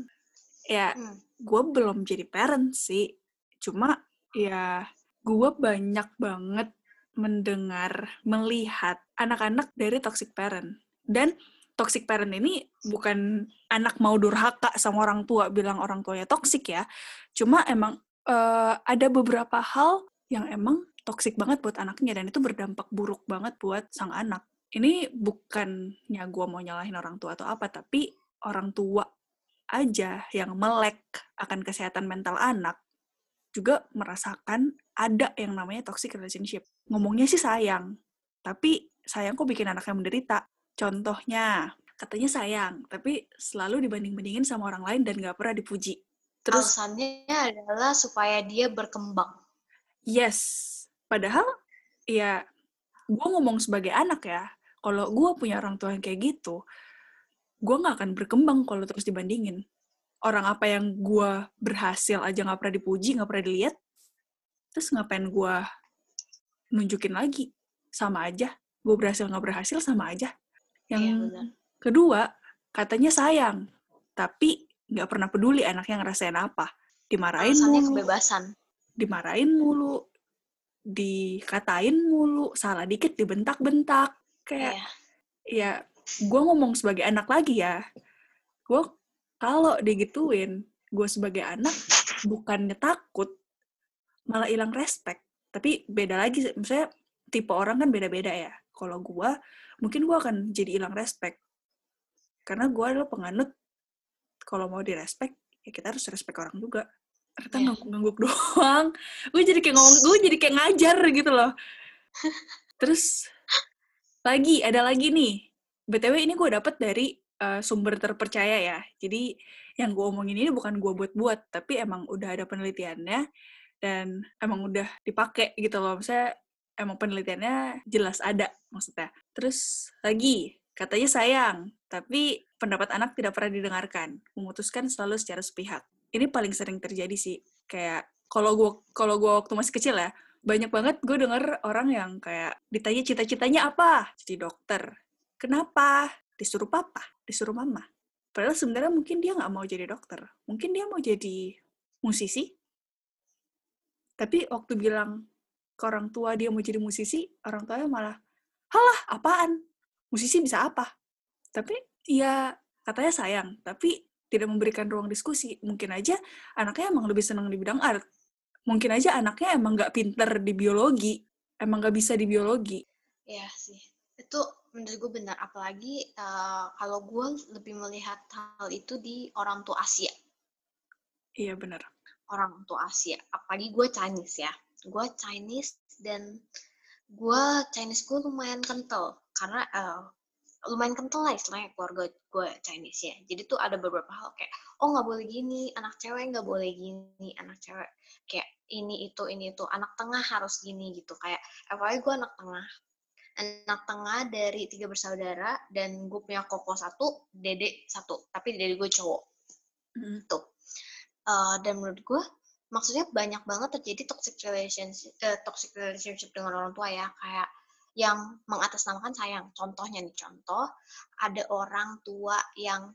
Ya, Hmm. gue belum jadi parent sih, cuma ya gue banyak banget mendengar, melihat anak-anak dari toxic parent. Dan toxic parent ini bukan anak mau durhaka sama orang tua, bilang orang tuanya toxic ya, cuma emang eh, ada beberapa hal yang emang toxic banget buat anaknya dan itu berdampak buruk banget buat sang anak. Ini bukannya gue mau nyalahin orang tua atau apa, tapi orang tua aja yang melek akan kesehatan mental anak juga merasakan ada yang namanya toxic relationship. Ngomongnya sih sayang, tapi sayang kok bikin anaknya menderita. Contohnya, katanya sayang, tapi selalu dibanding-bandingin sama orang lain dan gak pernah dipuji. Terus alasannya adalah supaya dia berkembang Yes. Padahal, ya, gue ngomong sebagai anak ya, kalau gue punya orang tua yang kayak gitu, gue gak akan berkembang kalau terus dibandingin. Orang apa yang gue berhasil aja gak pernah dipuji, gak pernah dilihat, terus ngapain gue nunjukin lagi? Sama aja. Gue berhasil gak berhasil, sama aja. Yang Iya, kedua, katanya sayang, tapi gak pernah peduli anaknya ngerasain apa. Dimarahin alasannya mulu kebebasan dimarahin mulu, dikatain mulu, salah dikit dibentak-bentak. Kayak, Iya. ya, gue ngomong sebagai anak lagi ya, gue kalau digituin, gue sebagai anak bukannya takut, malah hilang respect. Tapi beda lagi, misalnya tipe orang kan beda-beda ya. Kalau gue, mungkin gue akan jadi hilang respect. Karena gue adalah penganut, kalau mau direspect, ya kita harus respect orang juga. Ternyata Iya. ngangguk-ngangguk doang. Gue jadi kayak ngomong, gue jadi kayak ngajar gitu loh. Terus, lagi, ada lagi nih. BTW ini gue dapet dari uh, sumber terpercaya ya. Jadi, yang gue omongin ini bukan gue buat-buat, tapi emang udah ada penelitiannya. dan emang udah dipakai gitu loh. Misalnya emang penelitiannya jelas ada maksudnya. Terus lagi, katanya sayang, tapi pendapat anak tidak pernah didengarkan, memutuskan selalu secara sepihak. Ini paling sering terjadi sih. Kayak kalau gue kalau gue waktu masih kecil ya, banyak banget gue denger orang yang kayak ditanya cita-citanya apa? Jadi dokter. Kenapa? Disuruh papa, disuruh mama. Padahal sebenarnya mungkin dia nggak mau jadi dokter. Mungkin dia mau jadi musisi. Tapi waktu bilang ke orang tua dia mau jadi musisi, orang tuanya malah, halah apaan? Musisi bisa apa? Tapi ya katanya sayang, tapi tidak memberikan ruang diskusi. Mungkin aja anaknya emang lebih senang di bidang art. Mungkin aja anaknya emang nggak pinter di biologi, emang nggak bisa di biologi. Iya sih. Itu menurut gue benar. Apalagi uh, kalau gue lebih melihat hal itu di orang tua Asia. Iya benar. Orang tua Asia. Apalagi gue Chinese ya. Gue Chinese dan gue Chinese gue lumayan kental. Karena uh, lumayan kental lah istilahnya keluarga gue Chinese ya. Jadi tuh ada beberapa hal kayak oh nggak boleh gini anak cewek nggak boleh gini anak cewek. Kayak ini itu ini itu anak tengah harus gini gitu. Kayak apalagi gue anak tengah anak tengah dari tiga bersaudara dan gue punya koko satu, dede satu, tapi dede gue cowok. Mm. Tuh. Uh, dan menurut gue maksudnya banyak banget terjadi toxic relationship, uh, toxic relationship dengan orang tua ya kayak yang mengatasnamakan sayang. Contohnya nih contoh ada orang tua yang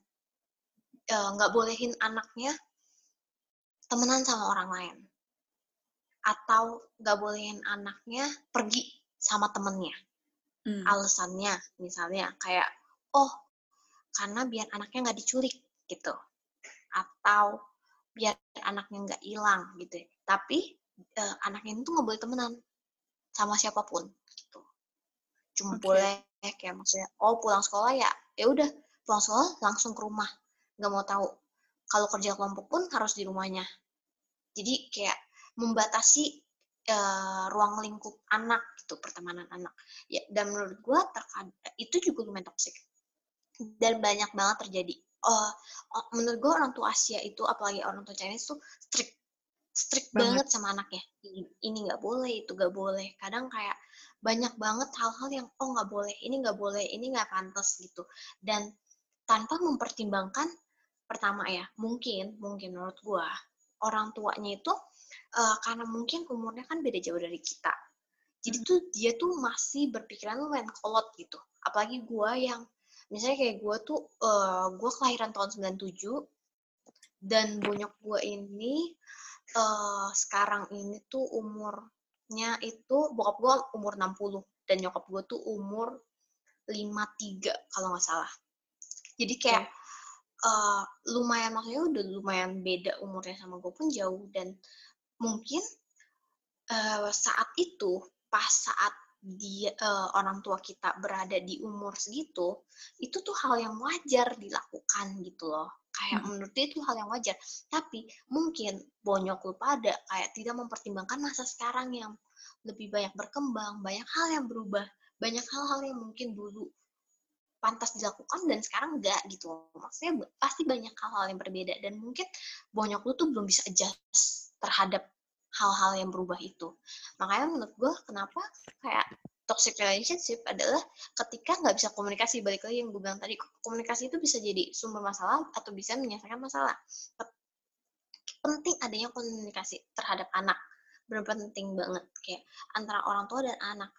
eh, nggak uh, bolehin anaknya temenan sama orang lain atau nggak bolehin anaknya pergi sama temennya hmm. alasannya misalnya kayak oh karena biar anaknya nggak diculik gitu. Atau biar anaknya nggak hilang gitu tapi uh, anaknya itu nggak boleh temenan sama siapa pun gitu. Cuma okay. boleh kayak maksudnya oh pulang sekolah ya ya udah pulang sekolah langsung ke rumah nggak mau tahu. Kalau kerja kelompok pun harus di rumahnya. Jadi kayak membatasi uh, ruang lingkup anak gitu pertemanan anak. Ya dan menurut gue terkadang itu juga lumayan toksik dan banyak banget terjadi. Uh, menurut gue orang tua Asia itu apalagi orang tua Chinese tuh strict strict banget, banget sama anaknya. Ini nggak boleh itu nggak boleh. Kadang kayak banyak banget hal-hal yang oh nggak boleh ini nggak boleh ini nggak pantas gitu. Dan tanpa mempertimbangkan pertama ya mungkin mungkin menurut gue orang tuanya itu uh, karena mungkin umurnya kan beda jauh dari kita. Jadi hmm. tuh dia tuh masih berpikiran lumayan kolot gitu. Apalagi gue yang misalnya kayak gue tuh uh, gue kelahiran tahun 97 dan bonyok gue ini uh, sekarang ini tuh umurnya itu bokap gue umur 60 dan nyokap gue tuh umur 53 kalau nggak salah. Jadi kayak uh, lumayan maksudnya udah lumayan beda umurnya sama gue pun jauh dan mungkin uh, saat itu pas saat dia uh, orang tua kita berada di umur segitu itu tuh hal yang wajar dilakukan gitu loh. Kayak hmm. menurut dia itu hal yang wajar. Tapi mungkin bonyok lu pada kayak tidak mempertimbangkan masa sekarang yang lebih banyak berkembang banyak hal yang berubah banyak hal-hal yang mungkin dulu pantas dilakukan dan sekarang enggak gitu maksudnya pasti banyak hal-hal yang berbeda dan mungkin bonyok lu tuh belum bisa adjust terhadap hal-hal yang berubah itu. Makanya menurut gue kenapa kayak toxic relationship adalah ketika nggak bisa komunikasi balik lagi yang gue bilang tadi komunikasi itu bisa jadi sumber masalah atau bisa menyelesaikan masalah. Penting adanya komunikasi terhadap anak benar penting banget kayak antara orang tua dan anak.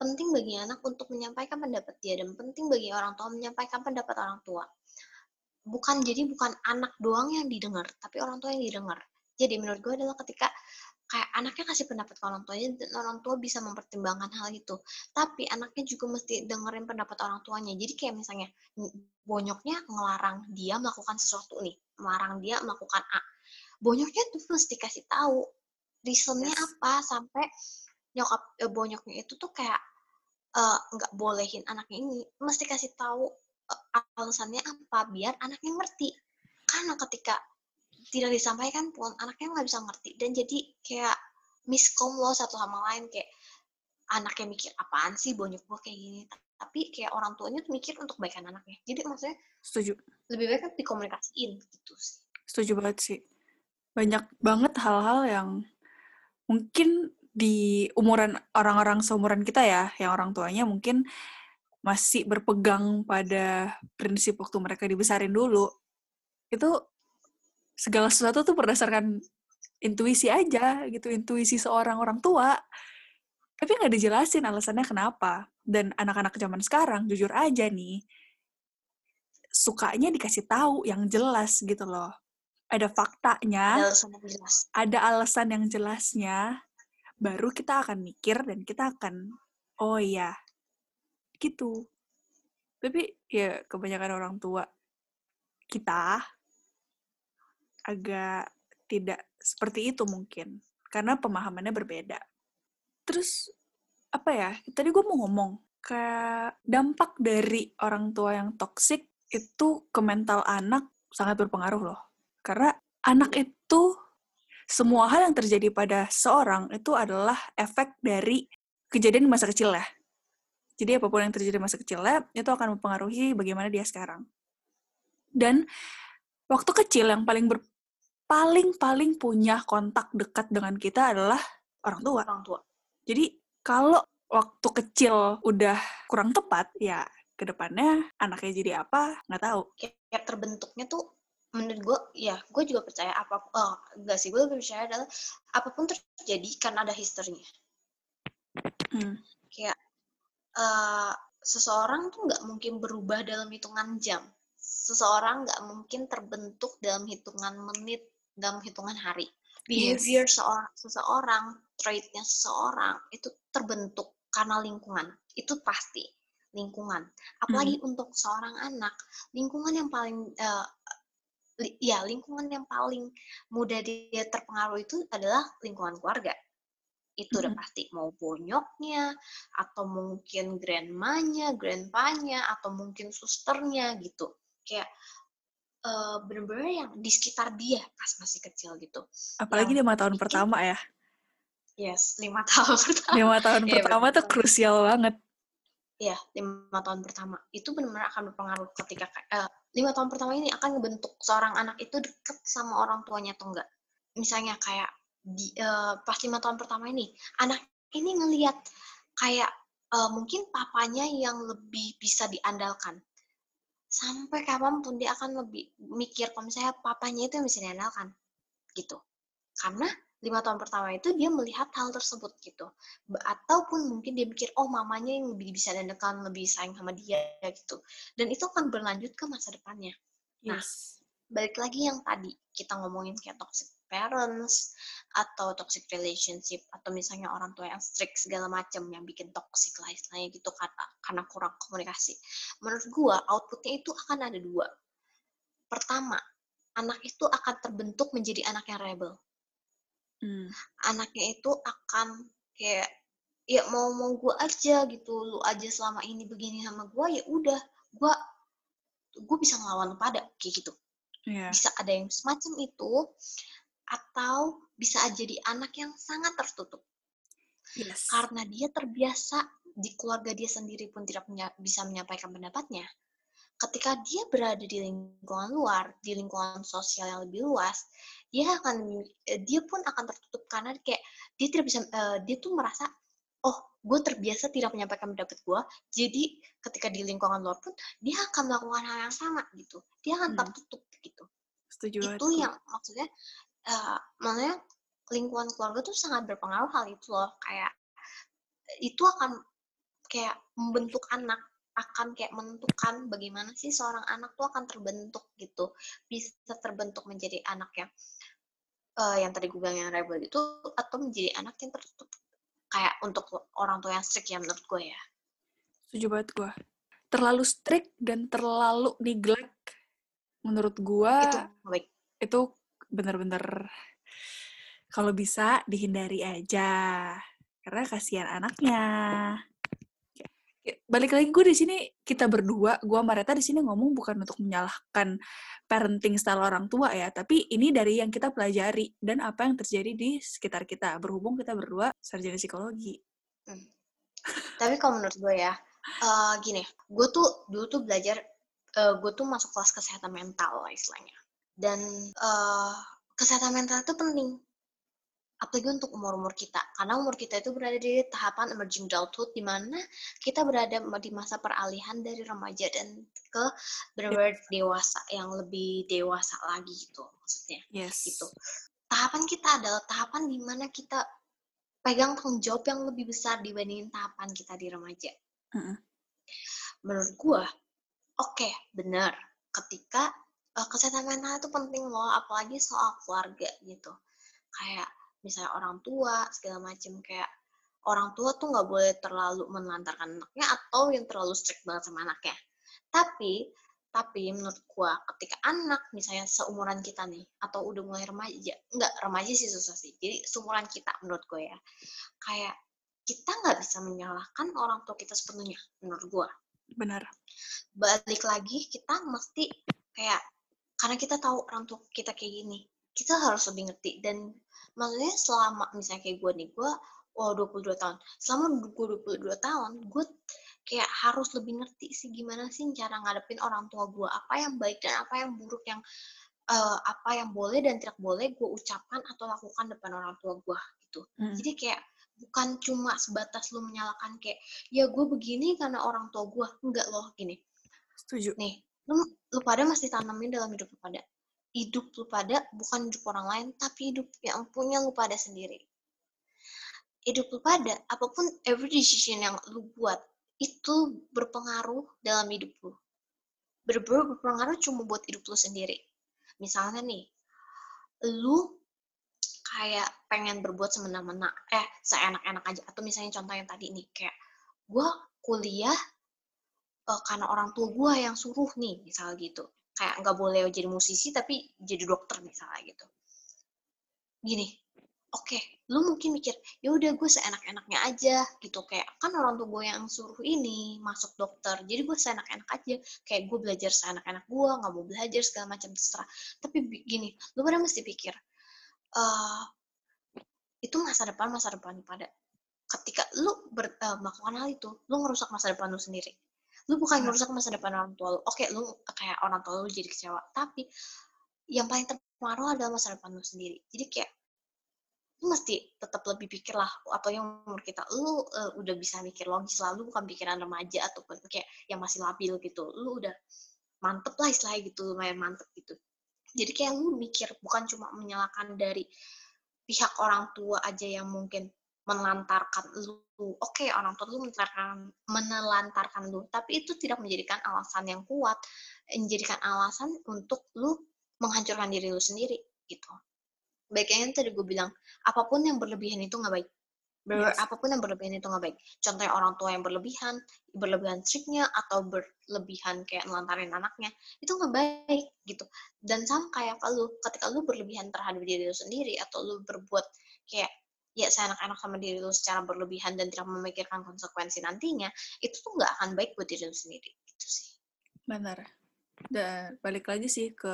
Penting bagi anak untuk menyampaikan pendapat dia dan penting bagi orang tua menyampaikan pendapat orang tua. Bukan jadi bukan anak doang yang didengar tapi orang tua yang didengar jadi menurut gue adalah ketika kayak anaknya kasih pendapat ke orang tuanya dan orang tua bisa mempertimbangkan hal itu. Tapi anaknya juga mesti dengerin pendapat orang tuanya. Jadi kayak misalnya bonyoknya ngelarang dia melakukan sesuatu nih melarang dia melakukan A. Bonyoknya tuh mesti kasih tahu reasonnya yes. apa sampai nyokap eh, bonyoknya itu tuh kayak eh, nggak uh, bolehin anaknya ini. Mesti kasih tahu uh, alasannya apa biar anaknya ngerti. Karena ketika tidak disampaikan pun anaknya nggak bisa ngerti. Dan jadi kayak miskom loh satu sama lain kayak anaknya mikir apaan sih bonyok gue kayak gini? Tapi kayak orang tuanya tuh mikir untuk kebaikan anaknya. Jadi maksudnya setuju. lebih baik kan dikomunikasiin gitu sih. Setuju banget sih. Banyak banget hal-hal yang mungkin di umuran orang-orang seumuran kita ya, yang orang tuanya mungkin masih berpegang pada prinsip waktu mereka dibesarin dulu, itu segala sesuatu tuh berdasarkan intuisi aja gitu, intuisi seorang orang tua. Tapi nggak dijelasin alasannya kenapa. Dan anak-anak zaman sekarang, jujur aja nih, sukanya dikasih tahu yang jelas gitu loh. Ada faktanya, Ada alasan yang jelas. ada alasan yang jelasnya, baru kita akan mikir dan kita akan, oh iya, gitu. Tapi ya kebanyakan orang tua kita agak tidak seperti itu mungkin, karena pemahamannya berbeda. Terus, apa ya, tadi gue mau ngomong, kayak dampak dari orang tua yang toksik itu ke mental anak sangat berpengaruh loh. Karena anak itu semua hal yang terjadi pada seorang itu adalah efek dari kejadian di masa kecil ya. Jadi apa pun yang terjadi di masa kecilnya itu akan mempengaruhi bagaimana dia sekarang. Dan waktu kecil yang paling ber, paling paling punya kontak dekat dengan kita adalah orang tua. Orang tua. Jadi kalau waktu kecil udah kurang tepat ya ke depannya anaknya jadi apa nggak tahu. Kayak terbentuknya tuh menurut gue ya gue juga percaya apa oh, enggak sih gue lebih percaya adalah apa pun terjadi karena ada historinya Hmm. kayak eh, seseorang tuh nggak mungkin berubah dalam hitungan jam seseorang nggak mungkin terbentuk dalam hitungan menit dalam hitungan hari. Behavior seorang seseorang traitnya seseorang itu terbentuk karena lingkungan. Itu pasti lingkungan. Apalagi untuk seorang anak lingkungan yang paling li- ya lingkungan yang paling mudah dia terpengaruh itu adalah lingkungan keluarga. Itu udah Mhm. pasti. Mau bonyoknya atau mungkin grandmanya, grandpanya atau mungkin susternya gitu. Kayak eh, bener-bener yang di sekitar dia pas masih kecil gitu Apalagi lima tahun bikin- pertama ya. yes lima tahun pertama Lima tahun Iya, pertama tuh betul. krusial banget. ya lima tahun pertama itu benar-benar akan berpengaruh ketika eh, lima tahun pertama ini akan ngebentuk seorang anak itu deket sama orang tuanya atau enggak misalnya kayak di eh, pas lima tahun pertama ini anak ini ngelihat kayak eh, mungkin papanya yang lebih bisa diandalkan sampai kapan pun dia akan lebih mikir kalau misalnya papanya itu yang bisa diandalkan gitu. Karena lima tahun pertama itu dia melihat hal tersebut gitu. Ataupun mungkin dia mikir oh mamanya yang lebih bisa diandalkan lebih sayang sama dia gitu. Dan itu akan berlanjut ke masa depannya. Nah, Yes. balik lagi yang tadi kita ngomongin kayak toxic parents atau toxic relationship atau misalnya orang tua yang strict segala macam yang bikin toxic lah istilahnya gitu karena karena kurang komunikasi. Menurut gua outputnya itu akan ada dua. Pertama, anak itu akan terbentuk menjadi anak yang rebel. Hmm. Anaknya itu akan kayak ya mau mau gua aja gitu, lu aja selama ini begini sama gua ya udah, gua gue bisa ngelawan lu pada kayak gitu Iya. bisa ada yang semacam itu atau bisa jadi anak yang sangat tertutup Yes. karena dia terbiasa di keluarga dia sendiri pun tidak punya- bisa menyampaikan pendapatnya ketika dia berada di lingkungan luar di lingkungan sosial yang lebih luas dia akan eh, dia pun akan tertutup karena kayak dia tidak bisa eh, dia tuh merasa oh gue terbiasa tidak menyampaikan pendapat gue jadi ketika di lingkungan luar pun dia akan melakukan hal yang sama gitu dia akan Hmm. tertutup gitu Setuju itu gue. yang maksudnya eh maksudnya lingkungan keluarga tuh sangat berpengaruh hal itu loh kayak itu akan kayak membentuk anak akan kayak menentukan bagaimana sih seorang anak tuh akan terbentuk gitu bisa terbentuk menjadi anak yang eh, yang tadi gue bilang yang rebel itu atau menjadi anak yang tertutup kayak untuk orang tua yang strict ya menurut gue ya Setuju banget gue. Terlalu strict dan terlalu neglect menurut gue itu baik itu bener-bener kalau bisa dihindari aja karena kasihan anaknya. Ya, Balik lagi gue di sini kita berdua, gue sama di sini ngomong bukan untuk menyalahkan parenting style orang tua ya, tapi ini dari yang kita pelajari dan apa yang terjadi di sekitar kita. Berhubung kita berdua sarjana psikologi. Tapi kalau menurut gue ya, eh, gini, gue tuh dulu tuh belajar, eh, gue tuh masuk kelas kesehatan mental lah istilahnya. Dan eh, kesehatan mental itu penting. apalagi untuk umur-umur kita karena umur kita itu berada di tahapan emerging adulthood di mana kita berada di masa peralihan dari remaja dan ke benar-benar dewasa yang lebih dewasa lagi gitu maksudnya Yes. gitu tahapan kita adalah tahapan di mana kita pegang tanggung jawab yang lebih besar dibandingin tahapan kita di remaja Mm-mm. menurut gua oke benar ketika uh, kesehatan mental itu penting loh apalagi soal keluarga gitu. Kayak misalnya orang tua segala macem kayak orang tua tuh nggak boleh terlalu menelantarkan anaknya atau yang terlalu strict banget sama anaknya. Tapi tapi menurut gua ketika anak misalnya seumuran kita nih atau udah mulai remaja nggak remaja sih susah sih jadi seumuran kita menurut gue ya kayak kita nggak bisa menyalahkan orang tua kita sepenuhnya menurut gua. Benar. balik lagi kita mesti kayak karena kita tahu orang tua kita kayak gini kita harus lebih ngerti. Dan maksudnya selama misalnya kayak gue nih gue wow 22 tahun. Selama gue 22 tahun gue kayak harus lebih ngerti sih gimana sih cara ngadepin orang tua gue apa yang baik dan apa yang buruk yang eh, apa yang boleh dan tidak boleh gue ucapkan atau lakukan depan orang tua gue gitu. Mm. jadi kayak bukan cuma sebatas lu menyalahkan kayak ya gue begini karena orang tua gue enggak loh gini. Setuju. nih lu lu pada mesti tanamin dalam hidup lu pada. Hidup lu pada bukan hidup orang lain tapi hidup yang punya lu pada sendiri. Hidup lu pada apa pun every decision yang lu buat itu berpengaruh dalam hidup lu. Bener-bener berpengaruh cuma buat hidup lu sendiri. Misalnya nih lu kayak pengen berbuat semena-mena eh seenak-enak aja. Atau misalnya contoh yang tadi nih kayak gua kuliah eh, karena orang tua gue yang suruh nih misalnya gitu. Kayak nggak boleh jadi musisi tapi jadi dokter misalnya gitu. Gini oke lu mungkin mikir ya udah gue seenak-enaknya aja gitu. Kayak kan orang tua gue yang suruh ini masuk dokter jadi gue seenak-enak aja. Kayak gue belajar seenak-enak gue nggak mau belajar segala macam terserah. Tapi gini lu pada mesti pikir eh itu masa depan masa depan pada ketika lu ber, eh, melakukan hal itu lu ngerusak masa depan lu sendiri lu bukan Benar. ngerusak masa depan orang tua lu. Oke lu kayak orang tua lu jadi kecewa. Tapi yang paling terpengaruh adalah masa depan lu sendiri. Jadi kayak lu mesti tetap lebih pikir lah. Apa yang umur kita lu eh, udah bisa mikir logis lah. Lu bukan pikiran remaja ataupun kayak yang masih labil gitu. Lu udah mantep lah istilahnya gitu lumayan mantep gitu. Jadi kayak lu mikir bukan cuma menyalahkan dari pihak orang tua aja yang mungkin menelantarkan lu. Oke orang tua lu menelantarkan menelantarkan lu tapi itu tidak menjadikan alasan yang kuat. Menjadikan alasan untuk lu menghancurkan diri lu sendiri gitu. Baik yang tadi gue bilang apa pun yang berlebihan itu nggak baik. Ber- Yes. apa pun yang berlebihan itu nggak baik. Contohnya orang tua yang berlebihan berlebihan striknya atau berlebihan kayak nelantarin anaknya itu nggak baik gitu. Dan sama kayak lu ketika lu berlebihan terhadap diri lu sendiri atau lu berbuat kayak ya seenak-enak sama diri lu secara berlebihan dan tidak memikirkan konsekuensi nantinya itu tuh nggak akan baik buat diri lu sendiri gitu sih Benar. Dan balik lagi sih ke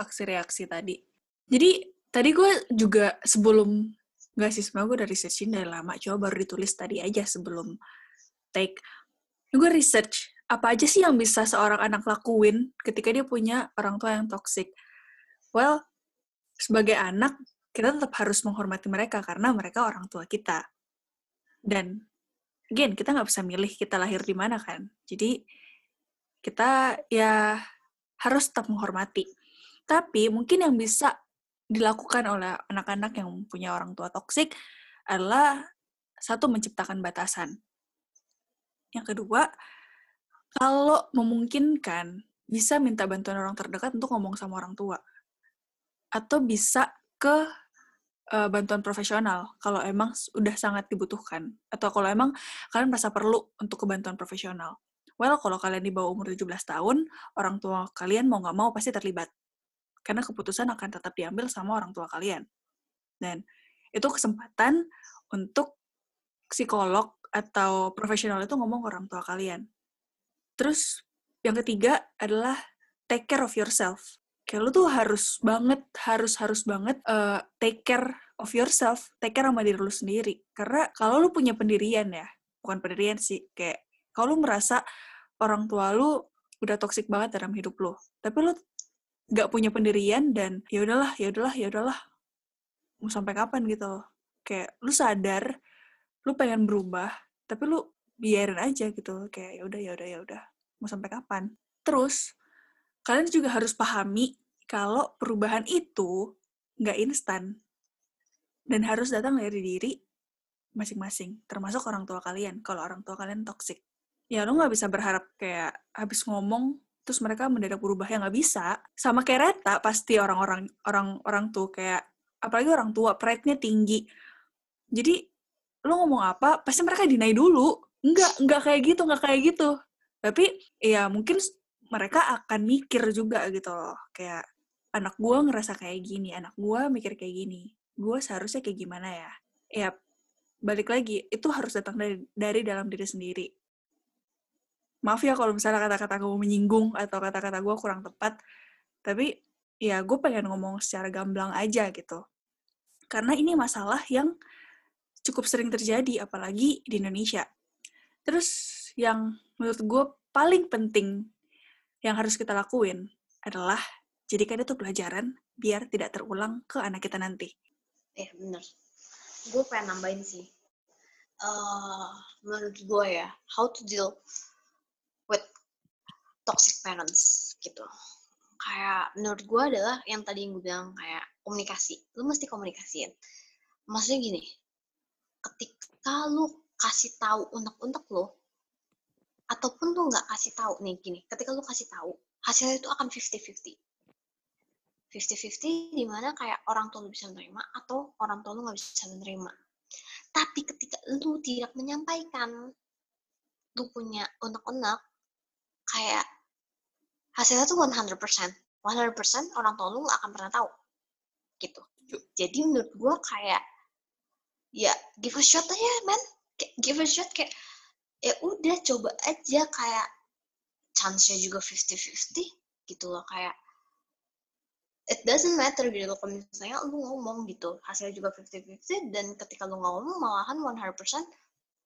aksi reaksi tadi. Jadi tadi gue juga sebelum nggak sih sebenarnya gue udah researchin dari lama. Coba baru ditulis tadi aja sebelum take. Gue research apa aja sih yang bisa seorang anak lakuin ketika dia punya orang tua yang toxic. Well, sebagai anak kita tetap harus menghormati mereka karena mereka orang tua kita. Dan again kita nggak bisa milih kita lahir di mana kan. Jadi kita ya harus tetap menghormati. Tapi mungkin yang bisa dilakukan oleh anak-anak yang punya orang tua toksik adalah satu menciptakan batasan. Yang kedua, kalau memungkinkan bisa minta bantuan orang terdekat untuk ngomong sama orang tua. Atau bisa ke eh, bantuan profesional kalau emang udah sangat dibutuhkan atau kalau emang kalian merasa perlu untuk ke bantuan profesional. Well, kalau kalian di bawah umur 17 tahun, orang tua kalian mau nggak mau pasti terlibat. Karena keputusan akan tetap diambil sama orang tua kalian. Dan itu kesempatan untuk psikolog atau profesional itu ngomong ke orang tua kalian. Terus yang ketiga adalah take care of yourself. Kayak lu tuh harus banget, harus harus banget eh, take care of yourself, take care sama diri lu sendiri. Karena kalau lu punya pendirian ya, bukan pendirian sih, kayak kalau lu merasa orang tua lu udah toksik banget dalam hidup lu, tapi lu nggak punya pendirian dan ya udahlah, ya udahlah, ya udahlah, mau sampai kapan gitu. Kayak lu sadar lu pengen berubah, tapi lu biarin aja gitu. Kayak ya udah ya udah ya udah. Mau sampai kapan? Terus kalian juga harus pahami kalau perubahan itu nggak instan dan harus datang dari diri masing-masing, termasuk orang tua kalian. Kalau orang tua kalian toxic, ya lo nggak bisa berharap kayak habis ngomong terus mereka mendadak berubah ya nggak bisa. Sama kayak Reta pasti orang-orang orang-orang tuh kayak apalagi orang tua pride-nya tinggi. Jadi lo ngomong apa pasti mereka dinai dulu. Enggak, enggak kayak gitu, enggak kayak gitu. Tapi ya mungkin mereka akan mikir juga gitu loh. Kayak anak gue ngerasa kayak gini, anak gue mikir kayak gini. Gue seharusnya kayak gimana ya? Ya balik lagi, itu harus datang dari, dari dalam diri sendiri. Maaf ya kalau misalnya kata-kata gue menyinggung atau kata-kata gue kurang tepat, tapi ya gue pengen ngomong secara gamblang aja gitu. Karena ini masalah yang cukup sering terjadi, apalagi di Indonesia. Terus yang menurut gue paling penting yang harus kita lakuin adalah jadikan itu pelajaran biar tidak terulang ke anak kita nanti. Eh, bener. Gue pengen nambahin sih. Uh, menurut gue ya, how to deal with toxic parents gitu. Kayak menurut gue adalah yang tadi yang gue bilang kayak komunikasi. Lu mesti komunikasiin. Maksudnya gini, ketika lu kasih tahu unek-unek lo, ataupun lu nggak kasih tahu nih gini, ketika lu kasih tahu, hasilnya itu akan 50-50. 50-50 di mana kayak orang tua lu bisa menerima atau orang tua lu nggak bisa menerima. Tapi ketika lu tidak menyampaikan lu punya unek-unek, kayak hasilnya tuh 100%. 100% orang tua lu gak akan pernah tahu. Gitu. Jadi menurut gue kayak, ya give a shot aja, man. Give a shot kayak, ya udah coba aja kayak chance-nya juga 50-50 gitu loh kayak it doesn't matter gitu kalau misalnya lu ngomong gitu hasilnya juga 50-50 dan ketika lu ngomong malahan 100%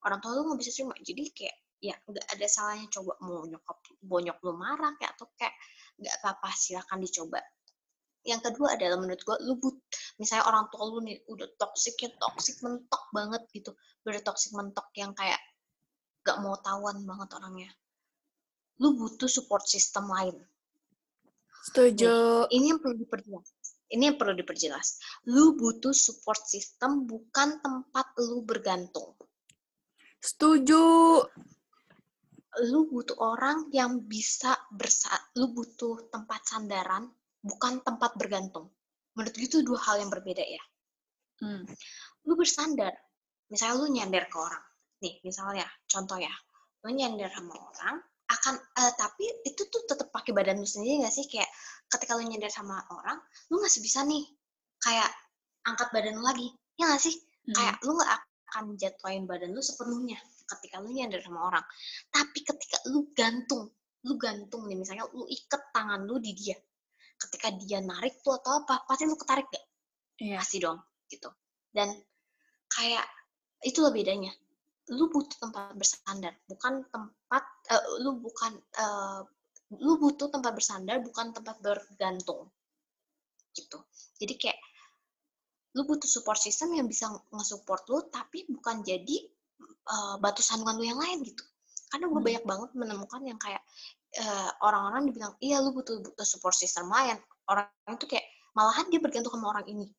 orang tua lu nggak bisa terima. Jadi kayak ya nggak ada salahnya coba mau nyokap bonyok lu marah kayak atau kayak nggak apa-apa silakan dicoba. Yang kedua adalah menurut gue lu but misalnya orang tua lu nih udah toxic ya toxic mentok banget gitu. Udah toxic mentok yang kayak gak mau tawan banget orangnya. Lu butuh support system lain Setuju. Nih, ini yang perlu diperjelas. Ini yang perlu diperjelas. Lu butuh support system bukan tempat lu bergantung. Setuju. Lu butuh orang yang bisa bersa lu butuh tempat sandaran bukan tempat bergantung. Menurut gue itu dua hal yang berbeda ya. Hmm. Lu bersandar. Misalnya lu nyender ke orang. Nih, misalnya contoh ya. Lu nyender sama orang, akan uh, tapi itu tuh tetap pakai badan lu sendiri gak sih? Kayak ketika lu nyender sama orang lu nggak bisa nih kayak angkat badan lu lagi ya gak sih? Hmm. kayak lu nggak akan jatuhin badan lu sepenuhnya ketika lu nyender sama orang. Tapi ketika lu gantung lu gantung nih misalnya lu iket tangan lu di dia ketika dia narik tuh atau apa pasti lu ketarik gak? Iya. pasti dong gitu. Dan kayak itulah bedanya lu butuh tempat bersandar bukan tempat uh, lu bukan uh, lu butuh tempat bersandar bukan tempat bergantung. Gitu. Jadi kayak lu butuh support system yang bisa nge-support lu tapi bukan jadi uh, batu sandungan lu yang lain gitu. Karena gue hmm. banyak banget menemukan yang kayak uh, orang-orang dibilang iya lu butuh butuh support system lain. Orang itu kayak malahan dia bergantung sama orang ini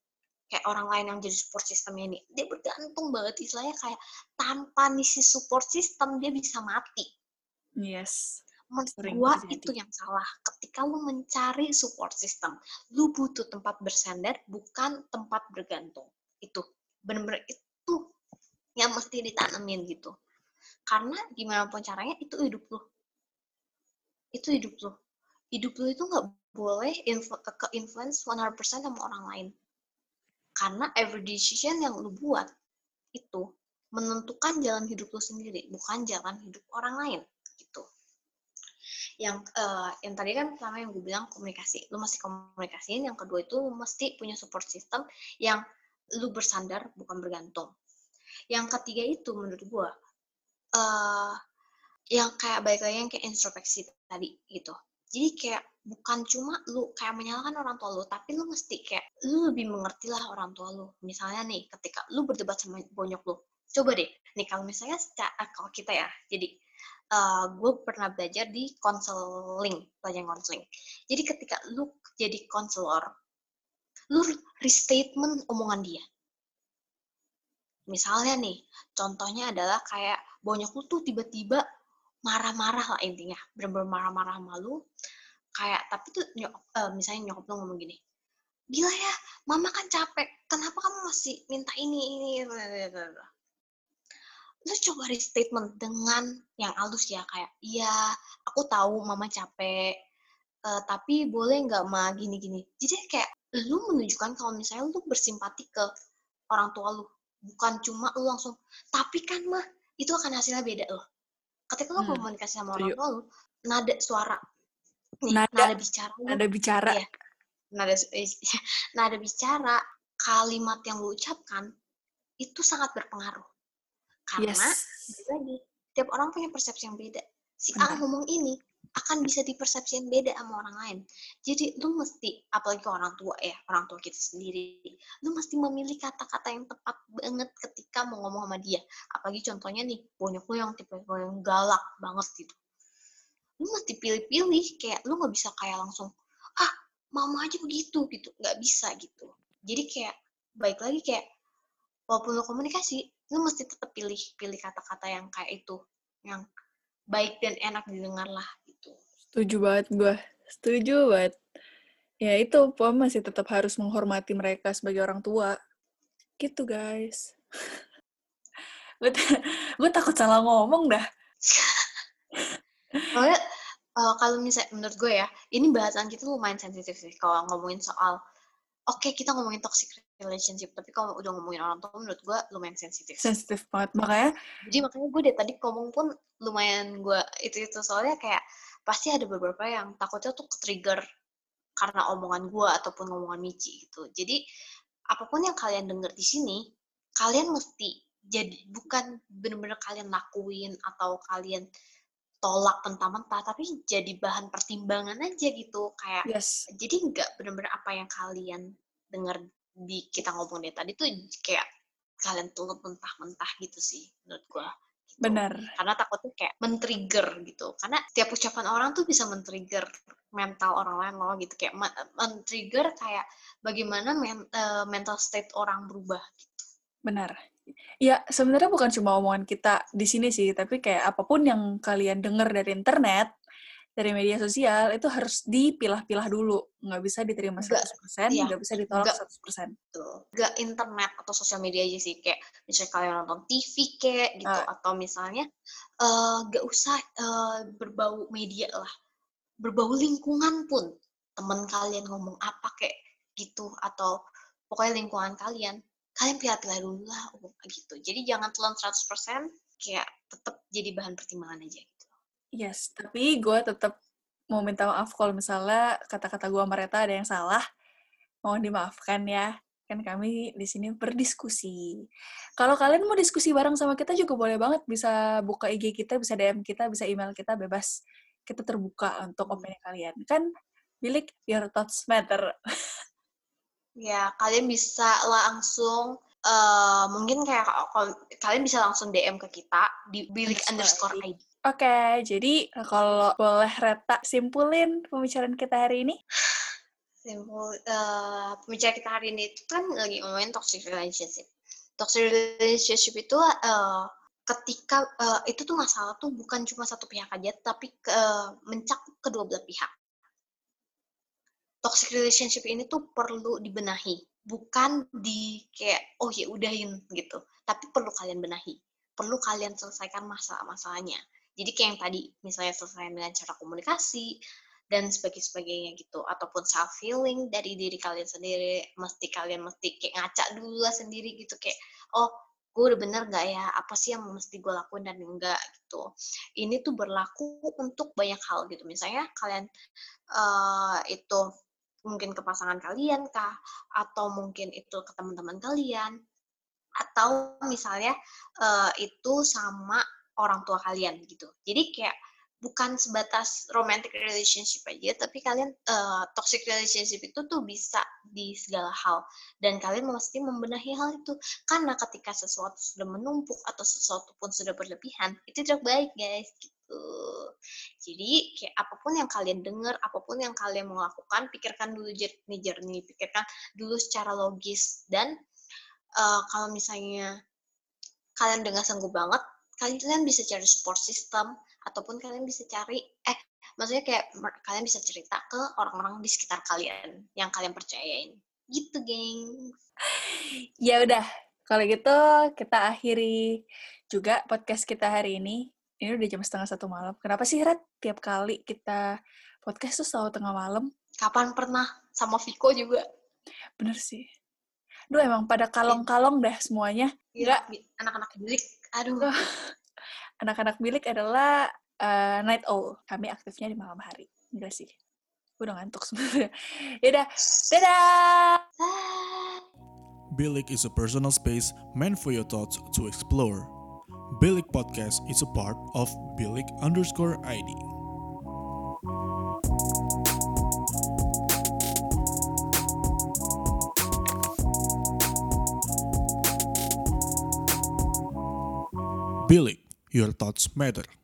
kayak orang lain yang jadi support systemnya ini dia bergantung banget istilahnya kayak tanpa nih support system dia bisa mati. Yes. Menurut gua itu yang salah. Ketika lu mencari support system lu butuh tempat bersandar bukan tempat bergantung. Itu benar-benar itu yang mesti ditanemin gitu. Karena gimana pun caranya itu hidup lu. Itu hidup lu. Hidup lu itu nggak boleh influ ke influence 100% sama orang lain karena every decision yang lu buat itu menentukan jalan hidup lu sendiri, bukan jalan hidup orang lain gitu. Yang uh, yang tadi kan pertama yang gue bilang komunikasi, lu mesti komunikasiin. Yang kedua itu lu mesti punya support system yang lu bersandar bukan bergantung. Yang ketiga itu menurut gue uh, yang kayak baik lagi yang kayak introspeksi tadi gitu. Jadi kayak bukan cuma lu kayak menyalahkan orang tua lu, tapi lu mesti kayak lu lebih mengerti lah orang tua lu. Misalnya nih, ketika lu berdebat sama bonyok lu, coba deh, nih kalau misalnya secara, kalau kita ya, jadi uh, gue pernah belajar di konseling, pelajaran konseling. Jadi ketika lu jadi konselor, lu restatement omongan dia. Misalnya nih, contohnya adalah kayak bonyok lu tuh tiba-tiba marah-marah lah intinya, bener-bener marah-marah malu. Kayak tapi tuh nyok, uh, misalnya nyokap lu ngomong gini, gila ya, mama kan capek, kenapa kamu masih minta ini ini? Lu coba restatement dengan yang halus ya kayak, iya aku tahu mama capek, uh, tapi boleh nggak ma gini-gini. Jadi kayak lu menunjukkan kalau misalnya lu bersimpati ke orang tua lu bukan cuma lu langsung tapi kan mah itu akan hasilnya beda loh ketika lu hmm. komunikasi sama orang tua lu nada suara nada, nada bicara lu, nada bicara ya, nada nada bicara kalimat yang lu ucapkan itu sangat berpengaruh karena yes. lagi tiap orang punya persepsi yang beda si A ngomong ini akan bisa dipersepsikan beda sama orang lain. Jadi lu mesti, apalagi orang tua ya, orang tua kita sendiri, lu mesti memilih kata-kata yang tepat banget ketika mau ngomong sama dia. Apalagi contohnya nih, bonyok lu yang tipe yang galak banget gitu. Lu mesti pilih-pilih, kayak lu nggak bisa kayak langsung, ah mama aja begitu gitu, nggak bisa gitu. Jadi kayak, baik lagi kayak, walaupun lu komunikasi, lu mesti tetap pilih pilih kata-kata yang kayak itu, yang baik dan enak didengar lah Setuju banget gue. Setuju banget. Ya itu, Pom masih tetap harus menghormati mereka sebagai orang tua. Gitu, guys. gue takut salah ngomong dah. Soalnya, uh, kalau misalnya menurut gue ya, ini bahasan kita lumayan sensitif sih kalau ngomongin soal oke okay, kita ngomongin toxic relationship tapi kalau udah ngomongin orang tua menurut gue lumayan sensitif. Sensitif banget. Makanya jadi makanya gue dari tadi ngomong pun lumayan gue itu itu. Soalnya kayak pasti ada beberapa yang takutnya tuh ke-trigger karena omongan gue ataupun omongan Michi gitu. Jadi apa pun yang kalian denger di sini, kalian mesti jadi bukan bener-bener kalian lakuin atau kalian tolak mentah-mentah, tapi jadi bahan pertimbangan aja gitu. Kayak yes. jadi nggak bener-bener apa yang kalian dengar di kita ngomong dari tadi tuh kayak kalian tulut mentah-mentah gitu sih menurut gue. Benar. Karena takutnya kayak men-trigger gitu. Karena tiap ucapan orang tuh bisa men-trigger mental orang lain loh gitu. Kayak men-trigger kayak bagaimana men uh, mental state orang berubah gitu. Benar. Ya, sebenarnya bukan cuma omongan kita di sini sih, tapi kayak apa pun yang kalian dengar dari internet, dari media sosial itu harus dipilah-pilah dulu. Nggak bisa diterima 100% nggak iya. nggak bisa ditolak gak, 100% tuh nggak internet atau sosial media aja sih kayak misalnya kalian nonton TV kayak gitu uh. atau misalnya uh, nggak usah uh, berbau media lah. Berbau lingkungan pun. Teman kalian ngomong apa kayak gitu atau pokoknya lingkungan kalian kalian pilih-pilih dulu lah gitu jadi jangan telan 100% kayak tetap jadi bahan pertimbangan aja Yes, tapi gue tetap mau minta maaf kalau misalnya kata-kata gue sama Reta ada yang salah. Mohon dimaafkan ya. Kan kami di sini berdiskusi. Kalau kalian mau diskusi bareng sama kita juga boleh banget. Bisa buka IG kita, bisa DM kita, bisa email kita, bebas. Kita terbuka untuk opini kalian. Kan bilik your thoughts matter. ya, kalian bisa langsung uh, mungkin kayak kalian bisa langsung DM ke kita di bilik underscore ID. Oke, okay, jadi kalau boleh Reta simpulin pembicaraan kita hari ini? Simpul, uh, pembicaraan kita hari ini itu kan lagi ngomongin toxic relationship. Toxic relationship itu uh, ketika uh, itu tuh masalah tuh bukan cuma satu pihak aja, tapi uh, mencakup kedua belah pihak. Toxic relationship ini tuh perlu dibenahi, bukan di kayak oh ya udahin gitu, tapi perlu kalian benahi, perlu kalian selesaikan masalah-masalahnya. Jadi kayak yang tadi, misalnya selesai dengan cara komunikasi, dan sebagainya gitu. Ataupun self healing dari diri kalian sendiri. Mesti kalian mesti kayak ngaca dulu lah sendiri gitu. Kayak oh gue udah bener nggak ya? Apa sih yang mesti gue lakuin dan enggak? gitu. Ini tuh berlaku untuk banyak hal gitu. Misalnya kalian uh, itu mungkin ke pasangan kalian kah atau mungkin itu ke teman-teman kalian atau misalnya uh, itu sama orang tua kalian gitu. Jadi kayak bukan sebatas romantic relationship aja, tapi kalian uh, toxic relationship itu tuh bisa di segala hal dan kalian mesti membenahi hal itu karena ketika sesuatu sudah menumpuk atau sesuatu pun sudah berlebihan itu tidak baik guys. Jadi kayak apa pun yang kalian dengar, apa pun yang kalian mau lakukan, pikirkan dulu jernih-jernih, pikirkan dulu secara logis. Dan uh, kalau misalnya kalian dengar sanggup banget, kalian bisa cari support system ataupun kalian bisa cari eh maksudnya kayak kalian bisa cerita ke orang-orang di sekitar kalian yang kalian percayain. Gitu geng. Ya udah kalau gitu kita akhiri juga podcast kita hari ini ini udah jam setengah satu malam kenapa sih Red tiap kali kita podcast tuh selalu tengah malam kapan pernah sama Viko juga bener sih Duh emang pada kalong-kalong dah semuanya. Iya, anak-anak bilik. Aduh. anak-anak bilik adalah uh, night owl. Kami aktifnya di malam hari. Enggak sih. Gue udah ngantuk sebenarnya. Yaudah, dadah! Bilik is a personal space meant for your thoughts to explore. Bilik Podcast is a part of Bilik underscore ID. Bilik Your thoughts matter.